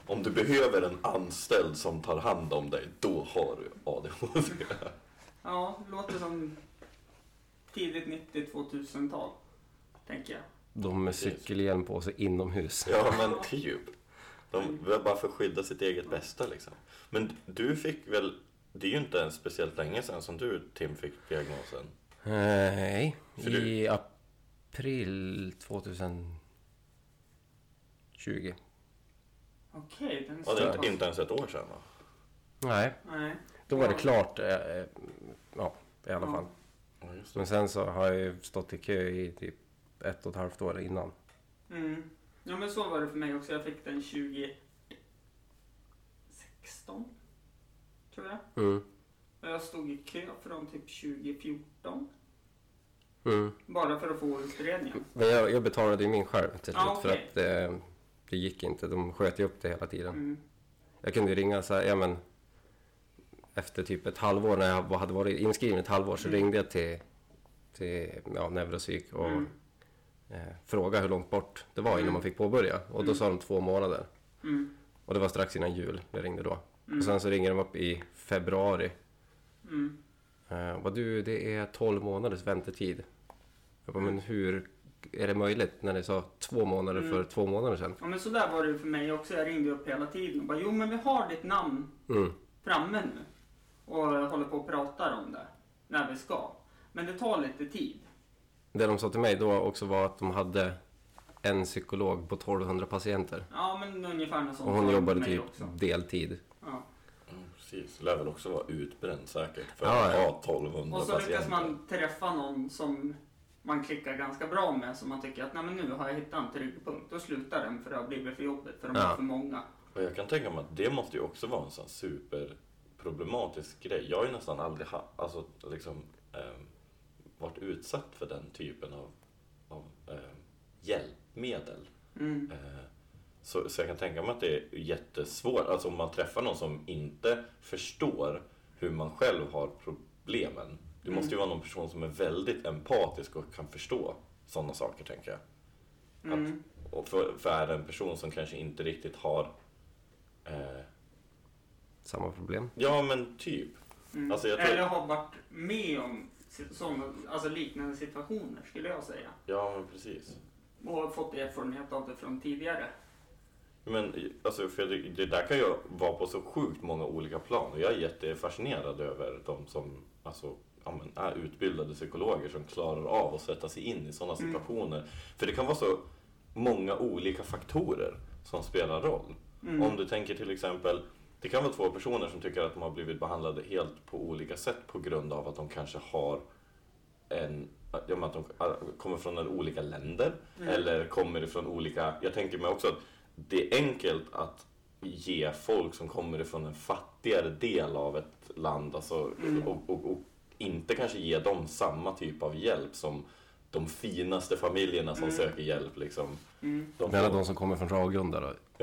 Speaker 1: Om du behöver en anställd som tar hand om dig, då har du ADHD.
Speaker 3: Ja, det låter som tidigt 90-2000-tal. Tänker jag.
Speaker 2: De med cykelhjälm på sig inomhus.
Speaker 1: Ja, men typ. De vill bara för att skydda sitt eget bästa liksom. Men du fick väl, det är ju inte ens speciellt länge sedan som du Tim fick diagnosen.
Speaker 2: Eh, Nej,
Speaker 1: För du-
Speaker 2: i april 2020.
Speaker 3: Okej, den är
Speaker 1: det är inte, inte ens ett år sedan va?
Speaker 2: Nej,
Speaker 3: Nej.
Speaker 2: då var det klart. eh, eh, Ja, i alla
Speaker 3: Ja.
Speaker 2: fall.
Speaker 1: Ja.
Speaker 2: Men sen så har jag ju stått i kö i typ ett och ett halvt år innan.
Speaker 3: Mm. Ja, men så var det för mig också. Jag fick den 2016. Tror jag.
Speaker 2: Mm.
Speaker 3: Och jag stod i kö från typ 2014.
Speaker 2: Mm.
Speaker 3: Bara för att få utredningen.
Speaker 2: Men jag, jag betalade ju min själv till slut
Speaker 3: Ja,
Speaker 2: för
Speaker 3: okej.
Speaker 2: att det, det gick inte. De sköt ju upp det hela tiden.
Speaker 3: Mm.
Speaker 2: Jag kunde ju ringa så här, ja men efter typ ett halvår när jag hade varit inskriven ett halvår så
Speaker 3: Mm.
Speaker 2: ringde jag till, till ja, neuropsyk och
Speaker 3: Mm.
Speaker 2: eh, frågade hur långt bort det var innan
Speaker 3: Mm.
Speaker 2: man fick påbörja. Och då
Speaker 3: Mm.
Speaker 2: sa de två månader.
Speaker 3: Mm.
Speaker 2: Och det var strax innan jul jag ringde då.
Speaker 3: Mm.
Speaker 2: Och sen så ringer de upp i februari. Eh, vad du, det är 12 månaders väntetid. Jag bara, men hur är det möjligt när det sa två månader
Speaker 3: Mm.
Speaker 2: för två månader sedan?
Speaker 3: Ja, men så där var det ju för mig också. Jag ringde upp hela tiden och bara, jo men vi har ditt namn
Speaker 2: Mm.
Speaker 3: framme nu. Och håller på och pratar om det. När vi ska. Men det tar lite tid.
Speaker 2: Det de sa till mig då också var att de hade en psykolog på 1200 patienter.
Speaker 3: Ja, men ungefär något sånt.
Speaker 2: Och hon
Speaker 3: de
Speaker 2: jobbade typ
Speaker 3: också.
Speaker 2: deltid.
Speaker 3: Ja.
Speaker 1: Precis. Lär väl också vara utbränd säkert för
Speaker 2: Ja,
Speaker 1: att
Speaker 2: ja.
Speaker 1: ha 1200
Speaker 3: Och så
Speaker 1: patienter.
Speaker 3: lyckas man träffa någon som man klickar ganska bra med, som man tycker att Nej, men nu har jag hittat en trygg punkt. Då slutar den för det har blivit för jobbigt, för de
Speaker 2: Ja.
Speaker 3: är för många.
Speaker 1: Och jag kan tänka mig att det måste ju också vara en sån superproblematisk grej. Jag har ju nästan aldrig ha, alltså, liksom, ehm, varit utsatt för den typen av, av ehm, hjälpmedel.
Speaker 3: Mm.
Speaker 1: Eh, Så, så jag kan tänka mig att det är jättesvårt, alltså om man träffar någon som inte förstår hur man själv har problemen. Det måste ju vara någon person som är väldigt empatisk och kan förstå sådana saker tänker jag.
Speaker 3: Mm.
Speaker 1: Och för, för är det en person som kanske inte riktigt har, eh,
Speaker 2: Samma problem.
Speaker 1: ja men typ.
Speaker 3: Mm.
Speaker 1: Alltså, jag tror-
Speaker 3: Eller har varit med om såna, alltså liknande situationer, skulle jag säga.
Speaker 1: Ja men precis.
Speaker 3: Och har fått erfarenhet av det från tidigare.
Speaker 1: Men alltså, för det, det där kan ju vara på så sjukt många olika plan och jag är jättefascinerad över de som alltså, ja, men, är utbildade psykologer som klarar av att sätta sig in i sådana
Speaker 3: Mm.
Speaker 1: situationer. För det kan vara så många olika faktorer som spelar roll.
Speaker 3: Mm.
Speaker 1: Om du tänker till exempel, det kan vara två personer som tycker att de har blivit behandlade helt på olika sätt på grund av att de kanske har en, ja, att de kommer från olika länder
Speaker 3: Mm.
Speaker 1: eller kommer ifrån olika, jag tänker mig också att det är enkelt att ge folk som kommer ifrån en fattigare del av ett land alltså,
Speaker 3: Mm.
Speaker 1: och, och, och inte kanske ge dem samma typ av hjälp som de finaste familjerna som
Speaker 3: Mm.
Speaker 1: söker hjälp. Liksom.
Speaker 3: Mm.
Speaker 1: De får-
Speaker 2: de som kommer från Ragunda då?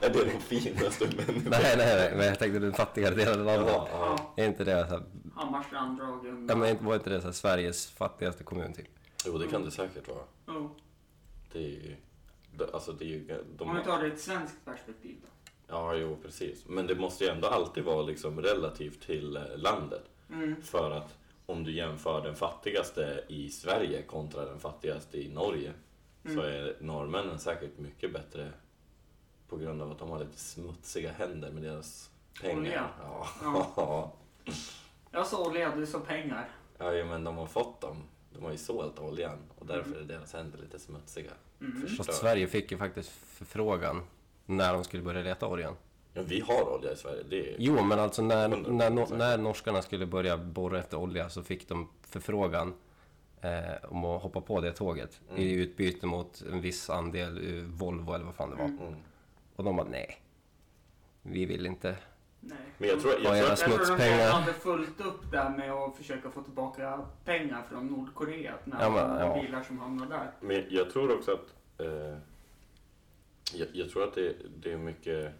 Speaker 1: är det de finaste människorna?
Speaker 2: Nej, nej, nej, men jag tänkte den fattigare delen av landet.
Speaker 1: Ja.
Speaker 2: Är inte det så här,
Speaker 3: Hammarstrand, Ragunda.
Speaker 2: ja, men inte- var inte det så här Sveriges fattigaste kommun typ?
Speaker 1: Jo, det kan det säkert vara.
Speaker 3: Oh.
Speaker 1: Det är Alltså det är ju... De,
Speaker 3: Om vi tar det i ett svenskt perspektiv då.
Speaker 1: Ja, jo, precis. Men det måste ju ändå alltid vara liksom relativt till eh, landet.
Speaker 3: Mm.
Speaker 1: För att om du jämför den fattigaste i Sverige kontra den fattigaste i Norge så
Speaker 3: Mm.
Speaker 1: är norrmännen säkert mycket bättre på grund av att de har lite smutsiga händer med deras pengar.
Speaker 3: Olja.
Speaker 1: Ja.
Speaker 3: Ja. Jag sa olja, du sa pengar.
Speaker 1: ja, men de har fått dem. De har ju sålt oljan och därför är deras händer lite smutsiga.
Speaker 3: Mm.
Speaker 2: Fast Sverige fick ju faktiskt förfrågan när de skulle börja leta oljan.
Speaker 1: Ja, vi har olja i Sverige. Det är...
Speaker 2: Jo, men alltså när, när, no- när norskarna skulle börja borra efter olja så fick de förfrågan eh, om att hoppa på det tåget
Speaker 1: Mm.
Speaker 2: i utbyte mot en viss andel eh, Volvo eller vad fan det var.
Speaker 1: Mm.
Speaker 2: Och de bara nej, vi vill inte.
Speaker 3: Nej.
Speaker 1: Men jag tror, jag tror att
Speaker 3: Jag tror de
Speaker 2: smutspengar.
Speaker 3: redan hade fullt upp där med att försöka få tillbaka pengar från Nordkorea. När
Speaker 2: Ja, men,
Speaker 3: de
Speaker 2: ja.
Speaker 3: bilar som hamnar där.
Speaker 1: Men jag tror också att... Eh, jag, jag tror att det, det är mycket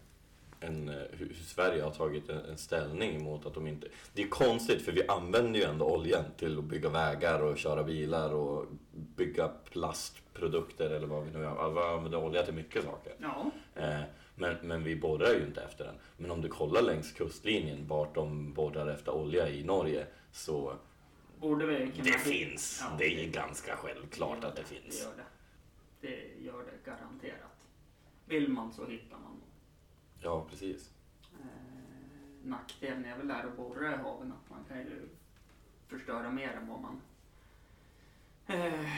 Speaker 1: en, eh, hur, Sverige har tagit en, en ställning mot att de inte... Det är konstigt för vi använder ju ändå oljan till att bygga vägar och köra bilar och bygga plastprodukter eller vad vi nu gör. Alltså, Vi använder olja till mycket saker.
Speaker 3: Ja.
Speaker 1: Eh, men, men vi borrar ju inte efter den. Men om du kollar längs kustlinjen vart de borrar efter olja i Norge så
Speaker 3: Borde vi kunna...
Speaker 1: det finns.
Speaker 3: Ja.
Speaker 1: Det är ganska självklart att det
Speaker 3: Det
Speaker 1: finns.
Speaker 3: gör det. Det gör det garanterat. Vill man så hittar man.
Speaker 1: Ja, precis.
Speaker 3: Eh, nackdelen är väl där att borra i haven att man kan ju förstöra mer än vad man eh,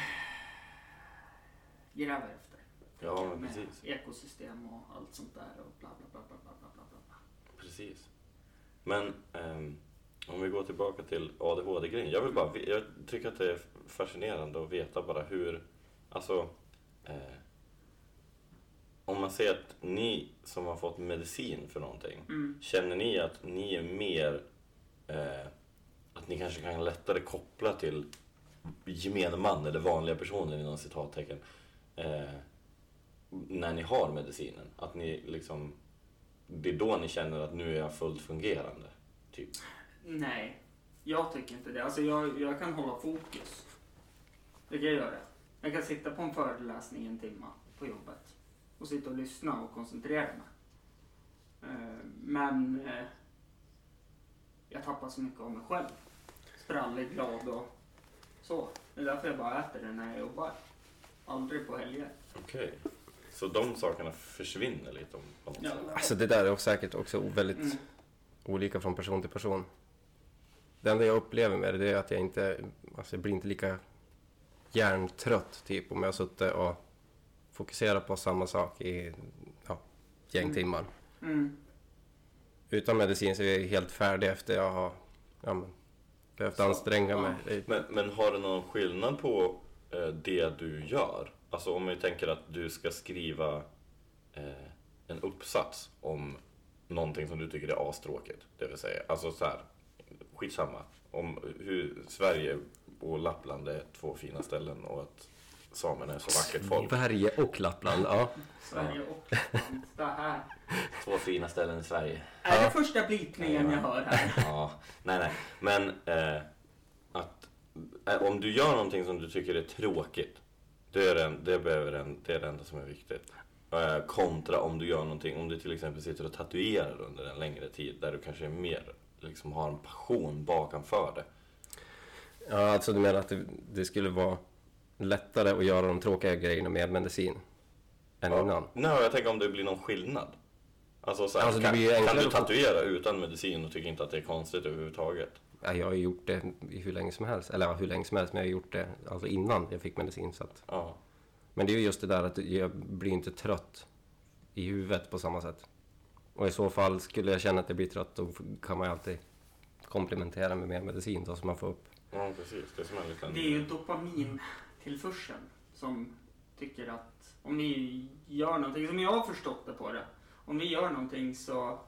Speaker 3: gräver efter.
Speaker 1: Ja, men precis.
Speaker 3: Ekosystem och allt sånt där och bla bla bla bla bla bla. bla.
Speaker 1: Precis. Men ehm, om vi går tillbaka till ADHD-grejen. Jag, jag tycker att det är fascinerande att veta bara hur, alltså eh, om man säger att ni som har fått medicin för någonting,
Speaker 3: Mm.
Speaker 1: känner ni att ni är mer, eh, att ni kanske kan lättare koppla till gemene man eller vanliga personer inom citattecken, eh, när ni har medicinen? Att ni liksom det är då ni känner att nu är jag fullt fungerande. Typ.
Speaker 3: Nej, jag tycker inte det. Alltså jag, jag kan hålla fokus. Det kan jag göra. Jag kan sitta på en föreläsning en timme på jobbet och sitta och lyssna och koncentrera mig. Eh, Men eh, jag tappar så mycket av mig själv. Sprallig, glad och så. Det är därför jag bara äter det när jag jobbar. Aldrig på helger.
Speaker 1: Okej. Så de sakerna försvinner lite om, på något
Speaker 3: Ja.
Speaker 1: sätt?
Speaker 2: Alltså det där är också säkert också väldigt
Speaker 3: Mm.
Speaker 2: olika från person till person. Det enda jag upplever med det, det är att jag inte, alltså jag blir inte lika hjärntrött typ om jag har suttit och fokuserat på samma sak i ja, gäng
Speaker 3: Mm.
Speaker 2: timmar.
Speaker 3: Mm.
Speaker 2: Utan medicin så är jag helt färdig efter jag har ja, men, behövt
Speaker 3: Så,
Speaker 2: anstränga
Speaker 3: ja.
Speaker 2: mig.
Speaker 1: Men, men har du någon skillnad på eh, det du gör? Alltså om vi tänker att du ska skriva eh, en uppsats om någonting som du tycker är astråkigt. Det vill säga, alltså så här, skitsamma. Om hur Sverige och Lappland är två fina ställen och att samerna är så vackert folk.
Speaker 2: Sverige och Lappland, ja.
Speaker 3: Sverige och Lappland. Det här.
Speaker 1: Två fina ställen i Sverige.
Speaker 3: Är
Speaker 2: Ja.
Speaker 3: det första blippningen jag hör här?
Speaker 1: Ja, nej nej. Men eh, att eh, om du gör någonting som du tycker är tråkigt. Det är, det, det behöver en, det är det enda som är viktigt. Eh, kontra om du gör någonting, om du till exempel sitter och tatuerar under en längre tid. Där du kanske är mer, liksom har en passion bakanför det.
Speaker 2: Ja, alltså du menar att det, det skulle vara lättare att göra de tråkiga grejerna med medicin än innan?
Speaker 1: Nej, jag tänker om det blir någon skillnad. Alltså, så här,
Speaker 2: Alltså, det
Speaker 1: kan, kan du tatuera utan medicin och tycker inte att det är konstigt överhuvudtaget?
Speaker 2: Ja, jag har ju gjort det i hur länge som helst. Eller ja, hur länge som helst, men jag har gjort det alltså innan jag fick medicin. Så att,
Speaker 1: Ja.
Speaker 2: men det är ju just det där att jag blir inte trött i huvudet på samma sätt. Och i så fall, skulle jag känna att jag blir trött, då kan man ju alltid komplementera med mer medicin då, så man får upp.
Speaker 1: ja, precis. Det är som en liten...
Speaker 3: Det är ju dopamintillförseln som tycker att om vi gör någonting, som jag har förstått det på det. Om vi gör någonting så,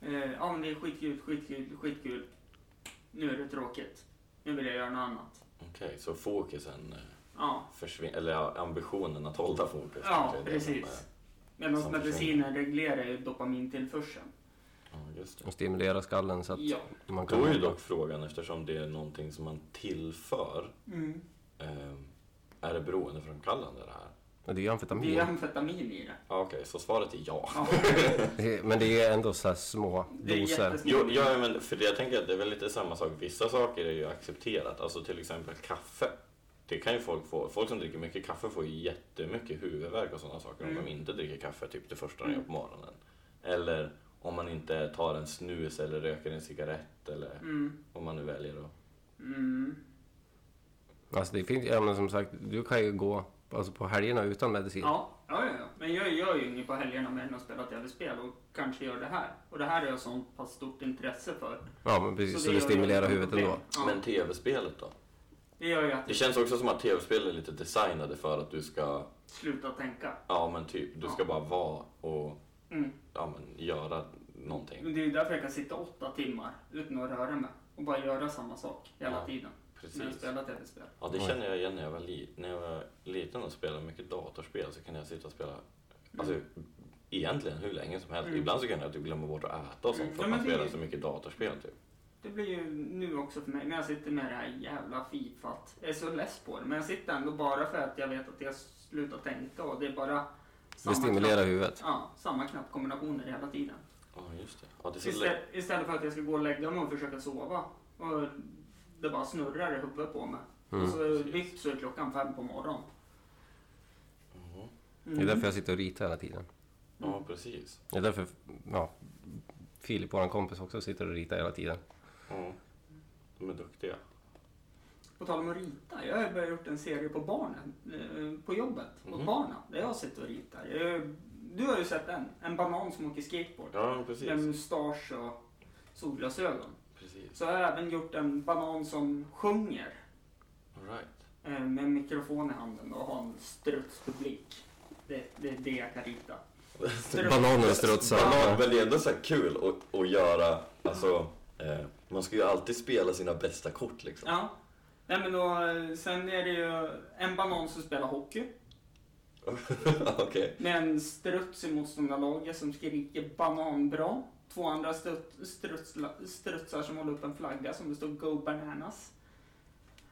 Speaker 3: eh, ja men det är skitkul, skitkul, skitkul. Nu är det tråkigt. Nu vill jag göra något annat.
Speaker 1: Okej, så fokusen eh,
Speaker 3: Ja,
Speaker 1: försvinner, eller ambitionen att hålla fokus.
Speaker 3: ja precis. Medan
Speaker 1: som
Speaker 3: medicinen reglerar ju dopamintillförseln.
Speaker 1: Ja, just det.
Speaker 2: Och stimulera skallen så att
Speaker 3: Ja.
Speaker 2: man kan...
Speaker 1: Då är ju dock frågan, eftersom det är någonting som man tillför,
Speaker 3: Mm.
Speaker 1: eh, är det beroendeframkallande det här?
Speaker 2: Det är ju amfetamin.
Speaker 3: Det är amfetamin i det.
Speaker 1: Ja, Okej, så svaret är ja.
Speaker 3: Ja,
Speaker 2: Det är- Men det är ändå så här små
Speaker 3: det är
Speaker 2: doser.
Speaker 3: jättesmå.
Speaker 1: Jo, ja, men för det, jag tänker att det är väl lite samma sak. Vissa saker är ju accepterat. Alltså till exempel kaffe. Det kan ju folk få. Folk som dricker mycket kaffe får ju jättemycket huvudvärk och sådana saker
Speaker 3: Mm.
Speaker 1: om de inte dricker kaffe typ det första de
Speaker 3: Mm.
Speaker 1: gör på morgonen. Eller om man inte tar en snus eller röker en cigarett eller
Speaker 3: Mm.
Speaker 1: vad man nu väljer då.
Speaker 3: Mm.
Speaker 2: Alltså det finns, ja men som sagt, du kan ju gå alltså på helgerna utan medicin.
Speaker 3: Ja, ja, ja, ja. Men jag gör ju inget på helgerna mer än att spela tv-spel och kanske gör det här. Och det här har jag sånt pass stort intresse för.
Speaker 2: Ja, men precis, så,
Speaker 3: det
Speaker 2: det
Speaker 3: gör
Speaker 2: stimulerar huvudet ändå.
Speaker 3: Ja,
Speaker 1: Men tv-spelet då?
Speaker 3: det gör ju att
Speaker 1: Det känns också som att tv-spel är lite designade för att du ska,
Speaker 3: slutar tänka.
Speaker 1: ja men typ, du ska
Speaker 3: Ja.
Speaker 1: bara vara och
Speaker 3: Mm.
Speaker 1: ja, men, göra någonting.
Speaker 3: Men det är ju därför jag kan sitta åtta timmar utan att röra mig och bara göra samma sak hela
Speaker 1: Ja,
Speaker 3: tiden.
Speaker 1: Precis.
Speaker 3: spelar tv-spel.
Speaker 1: Ja, det känner jag igen när jag var, li- när jag var liten och spelade mycket datorspel så kan jag sitta och spela alltså, egentligen hur länge som helst.
Speaker 3: Mm.
Speaker 1: Ibland så kan jag typ glömma bort att äta och sånt
Speaker 3: Mm.
Speaker 1: för
Speaker 3: Ja,
Speaker 1: att man
Speaker 3: men det-
Speaker 1: spelar så mycket datorspel typ.
Speaker 3: Det blir ju nu också för mig när jag sitter med det här jävla fifat. Jag är så less på det. Men jag sitter ändå bara för att jag vet att jag slutar tänka och det är bara
Speaker 2: Det stimulerar
Speaker 3: knapp,
Speaker 2: huvudet.
Speaker 3: ja, samma knappkombinationer hela tiden.
Speaker 1: Ja, just det. Ja, det lätt.
Speaker 3: istället för att jag ska gå och lägga mig och försöka sova. Och det bara snurrar i huvudet på mig.
Speaker 2: Mm.
Speaker 3: Och så vips så är klockan fem på morgonen.
Speaker 1: Mhm.
Speaker 2: Det är därför jag sitter och ritar hela tiden.
Speaker 1: Ja, precis.
Speaker 2: Det är därför, ja, Filip, vår kompis, också sitter och ritar hela tiden.
Speaker 1: Ja. De är duktiga.
Speaker 3: På tal om att rita, jag har börjat gjort en serie på barnen, eh, på jobbet, mot
Speaker 1: Mhm.
Speaker 3: barnen, där jag sitter och ritar. Du har ju sett den, en banan som åker skateboard.
Speaker 1: Ja, precis.
Speaker 3: Med mustasch och solglasögon. Så jag har även gjort en banan som sjunger
Speaker 1: All right.
Speaker 3: eh, med en mikrofon i handen och har en strutspublik. Det, det är det jag kan rita.
Speaker 2: Bananer och strutsar.
Speaker 1: Banan, men det är ändå så här kul att, att göra, alltså, eh, man ska ju alltid spela sina bästa kort liksom.
Speaker 3: Ja. Nej men då, sen är det ju en banan som spelar hockey.
Speaker 1: Okej.
Speaker 3: Med en struts i motståndarlaget som skriker banan bra. Två andra strut, strutsla, strutsar som håller upp en flagga som det står Go Bananas.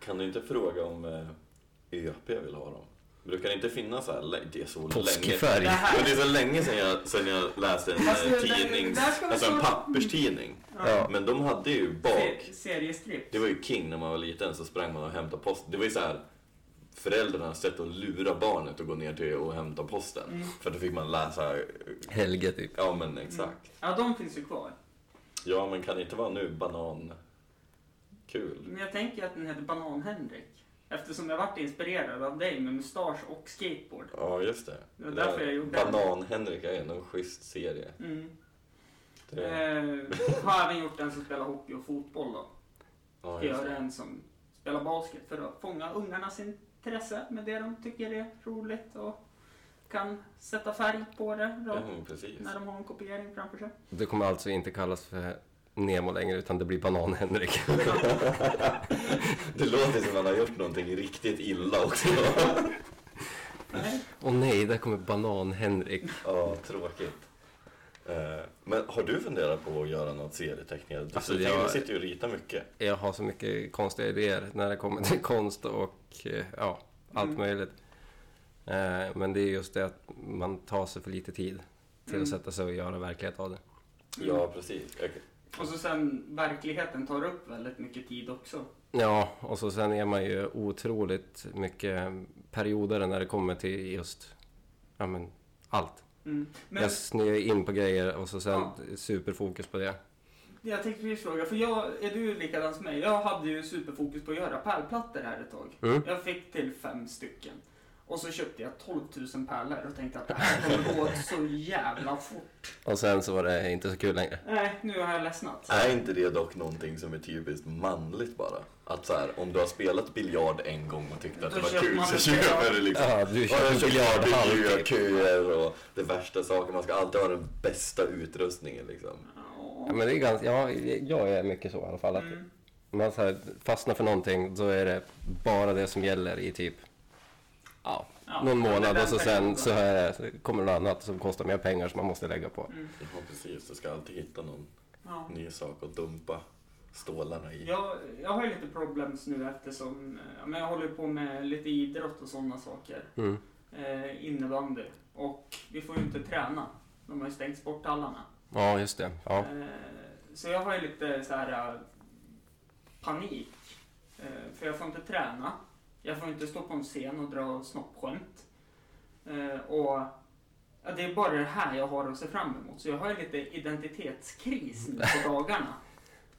Speaker 1: Kan du inte fråga om eh, ÖP vill ha dem? Brukar det inte finnas så här, det är så länge
Speaker 2: Påskfärg.
Speaker 3: Det här-
Speaker 1: Men det är så länge sedan jag, sedan jag läste en
Speaker 3: Alltså,
Speaker 1: eh,
Speaker 3: vi
Speaker 1: alltså en papperstidning.
Speaker 2: Ja.
Speaker 1: Men de hade ju bak,
Speaker 3: Se, seriestrip.
Speaker 1: det var ju king när man var liten så sprang man och hämtade post. Det var ju så här föräldrarnas sätt att lura barnet att gå ner till och hämta posten.
Speaker 3: Mm.
Speaker 1: För då fick man läsa,
Speaker 2: Helge typ.
Speaker 1: ja men exakt.
Speaker 3: Ja, de finns ju kvar.
Speaker 1: Ja men kan det inte vara nu banan kul?
Speaker 3: Men jag tänker att den heter Banan-Henrik. Eftersom jag varit inspirerad av dig med mustasch och skateboard.
Speaker 1: Ja, just det.
Speaker 3: Det var därför jag gjorde det.
Speaker 1: Banan-Henrik är en schysst serie.
Speaker 3: Mm.
Speaker 1: Det,
Speaker 3: Eh, har även gjort en som spelar hockey och fotboll då.
Speaker 1: ja,
Speaker 3: Ska göra en som spelar basket för att fånga ungarnas intresse med det de tycker är roligt och kan sätta färg på det då,
Speaker 1: Mm,
Speaker 3: när de har en kopiering framför sig.
Speaker 2: Det kommer alltså inte kallas för Nemo längre utan det blir Banan-Henrik.
Speaker 1: Det låter som att man har gjort någonting riktigt illa också.
Speaker 3: Nej.
Speaker 2: Åh nej, där kommer Banan-Henrik.
Speaker 1: Ja, tråkigt. Eh, Men har du funderat på att göra något serieteckningar? Du
Speaker 2: Alltså, jag-
Speaker 1: sitter ju och ritar mycket.
Speaker 2: Jag har så mycket konstiga idéer när det kommer till konst och eh, ja, allt
Speaker 3: Mm.
Speaker 2: möjligt. Eh, Men det är just det att man tar sig för lite tid till
Speaker 3: Mm.
Speaker 2: att sätta sig och göra verklighet av det.
Speaker 1: Ja, precis. Jag-
Speaker 3: Och så sen verkligheten tar upp väldigt mycket tid också.
Speaker 2: Ja, och så sen är man ju otroligt mycket perioder när det kommer till just ja, men, allt.
Speaker 3: Mm. Men
Speaker 2: Jag snöar in på grejer och så sen
Speaker 3: Ja.
Speaker 2: superfokus på det.
Speaker 3: jag tänkte precis fråga, för jag, är du likadan som mig? Jag hade ju superfokus på att göra pärlplattor här ett tag.
Speaker 2: Mm.
Speaker 3: Jag fick till fem stycken. Och så köpte jag 12 000 pärlor och tänkte att det här kommer gå så jävla fort.
Speaker 2: Och sen så var det inte så kul längre.
Speaker 3: Nej, nu har jag ledsnat.
Speaker 1: Är inte det dock någonting som är typiskt manligt bara? Att så här, om du har spelat biljard en gång och tyckte att
Speaker 3: Då
Speaker 1: det var kul så
Speaker 3: det,
Speaker 1: köper du liksom
Speaker 2: Ja, du köper biljardhall.
Speaker 1: miljököer och det värsta saken. Man ska alltid ha den bästa utrustningen liksom.
Speaker 2: Ja, men det är ganska, ja, jag är mycket så i alla fall. Att
Speaker 3: Mm.
Speaker 2: om man så här fastnar för någonting, då är det bara det som gäller i typ ja,
Speaker 3: Ja,
Speaker 2: någon månad och så sen så, är så kommer det något annat som kostar mer pengar som man måste lägga på.
Speaker 3: Mm.
Speaker 1: Ja, precis. Du ska alltid hitta någon
Speaker 3: Ja.
Speaker 1: ny sak att dumpa stålarna i.
Speaker 3: Jag, jag har ju lite problems nu eftersom eh, ja, men jag håller på med lite idrott och sådana saker.
Speaker 2: Mm.
Speaker 3: Eh, innebandy. Och vi får ju inte träna. De har ju stängt sporthallarna.
Speaker 2: Ja, just det. Ja.
Speaker 3: Eh, så jag har ju lite så här eh, panik. Eh, för jag får inte träna. Jag får inte stå på en scen och dra snoppskämt. Eh, och ja, det är bara det här jag har att se fram emot. Så jag har lite identitetskris nu på dagarna.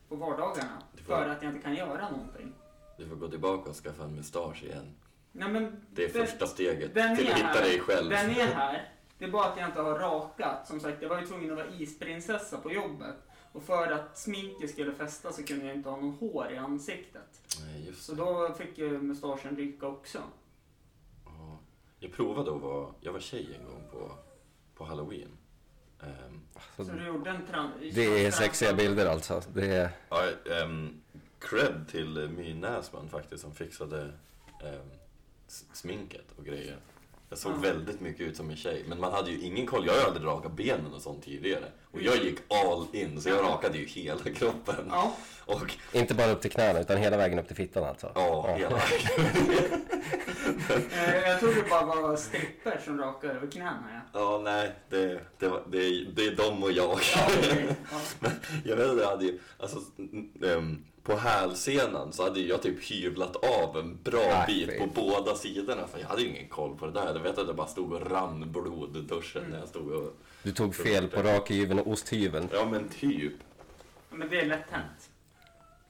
Speaker 3: På vardagarna.
Speaker 1: Får-
Speaker 3: För att jag inte kan göra någonting.
Speaker 1: Du får gå tillbaka och skaffa en mustasch igen.
Speaker 3: Nej, men
Speaker 1: Det är
Speaker 3: Den-
Speaker 1: första steget till att hitta
Speaker 3: här.
Speaker 1: dig själv.
Speaker 3: Den är här. Det är bara att jag inte har rakat. Som sagt, jag var ju tvungen att vara isprinsessa på jobbet. Och för att sminket skulle fästa så kunde jag inte ha någon hår i ansiktet.
Speaker 1: Nej, just
Speaker 3: Så
Speaker 1: det.
Speaker 3: då fick ju mustaschen ryka också.
Speaker 1: Ja. Jag provade att vara, jag var tjej en gång på, på halloween. Ehm,
Speaker 2: Så
Speaker 3: Så du gjorde en tran-
Speaker 2: det är sexiga bilder alltså. Det är,
Speaker 1: ja, ehm, cred till My Näsman faktiskt som fixade ehm, sminket och grejer. Jag såg
Speaker 3: Ja.
Speaker 1: väldigt mycket ut som en tjej, men man hade ju ingen koll. Jag har ju aldrig rakat benen och sånt tidigare. Och jag gick all in, så jag
Speaker 3: Ja.
Speaker 1: rakade ju hela kroppen.
Speaker 3: Ja,
Speaker 1: Och
Speaker 2: inte bara upp till knäna utan hela vägen upp till fittan alltså.
Speaker 1: ja, hela
Speaker 3: eh, jag trodde det bara var stripper som rakade över knäna. Ja.
Speaker 1: Ja, nej, det, det, var, det, är, det är de och jag.
Speaker 3: Ja, okej. ja.
Speaker 1: Jag vet inte, jag hade ju, alltså, ehm, på hälsenan så hade jag typ hyvlat av en bra
Speaker 2: Nej,
Speaker 1: bit
Speaker 2: fy.
Speaker 1: på båda sidorna för jag hade ju ingen koll på det där. Jag vet att det bara stod och rann blod i duschen när jag stod och...
Speaker 2: Du tog fel på rakhyveln och osthyveln.
Speaker 1: Ja men typ.
Speaker 3: Men det är lätt hänt.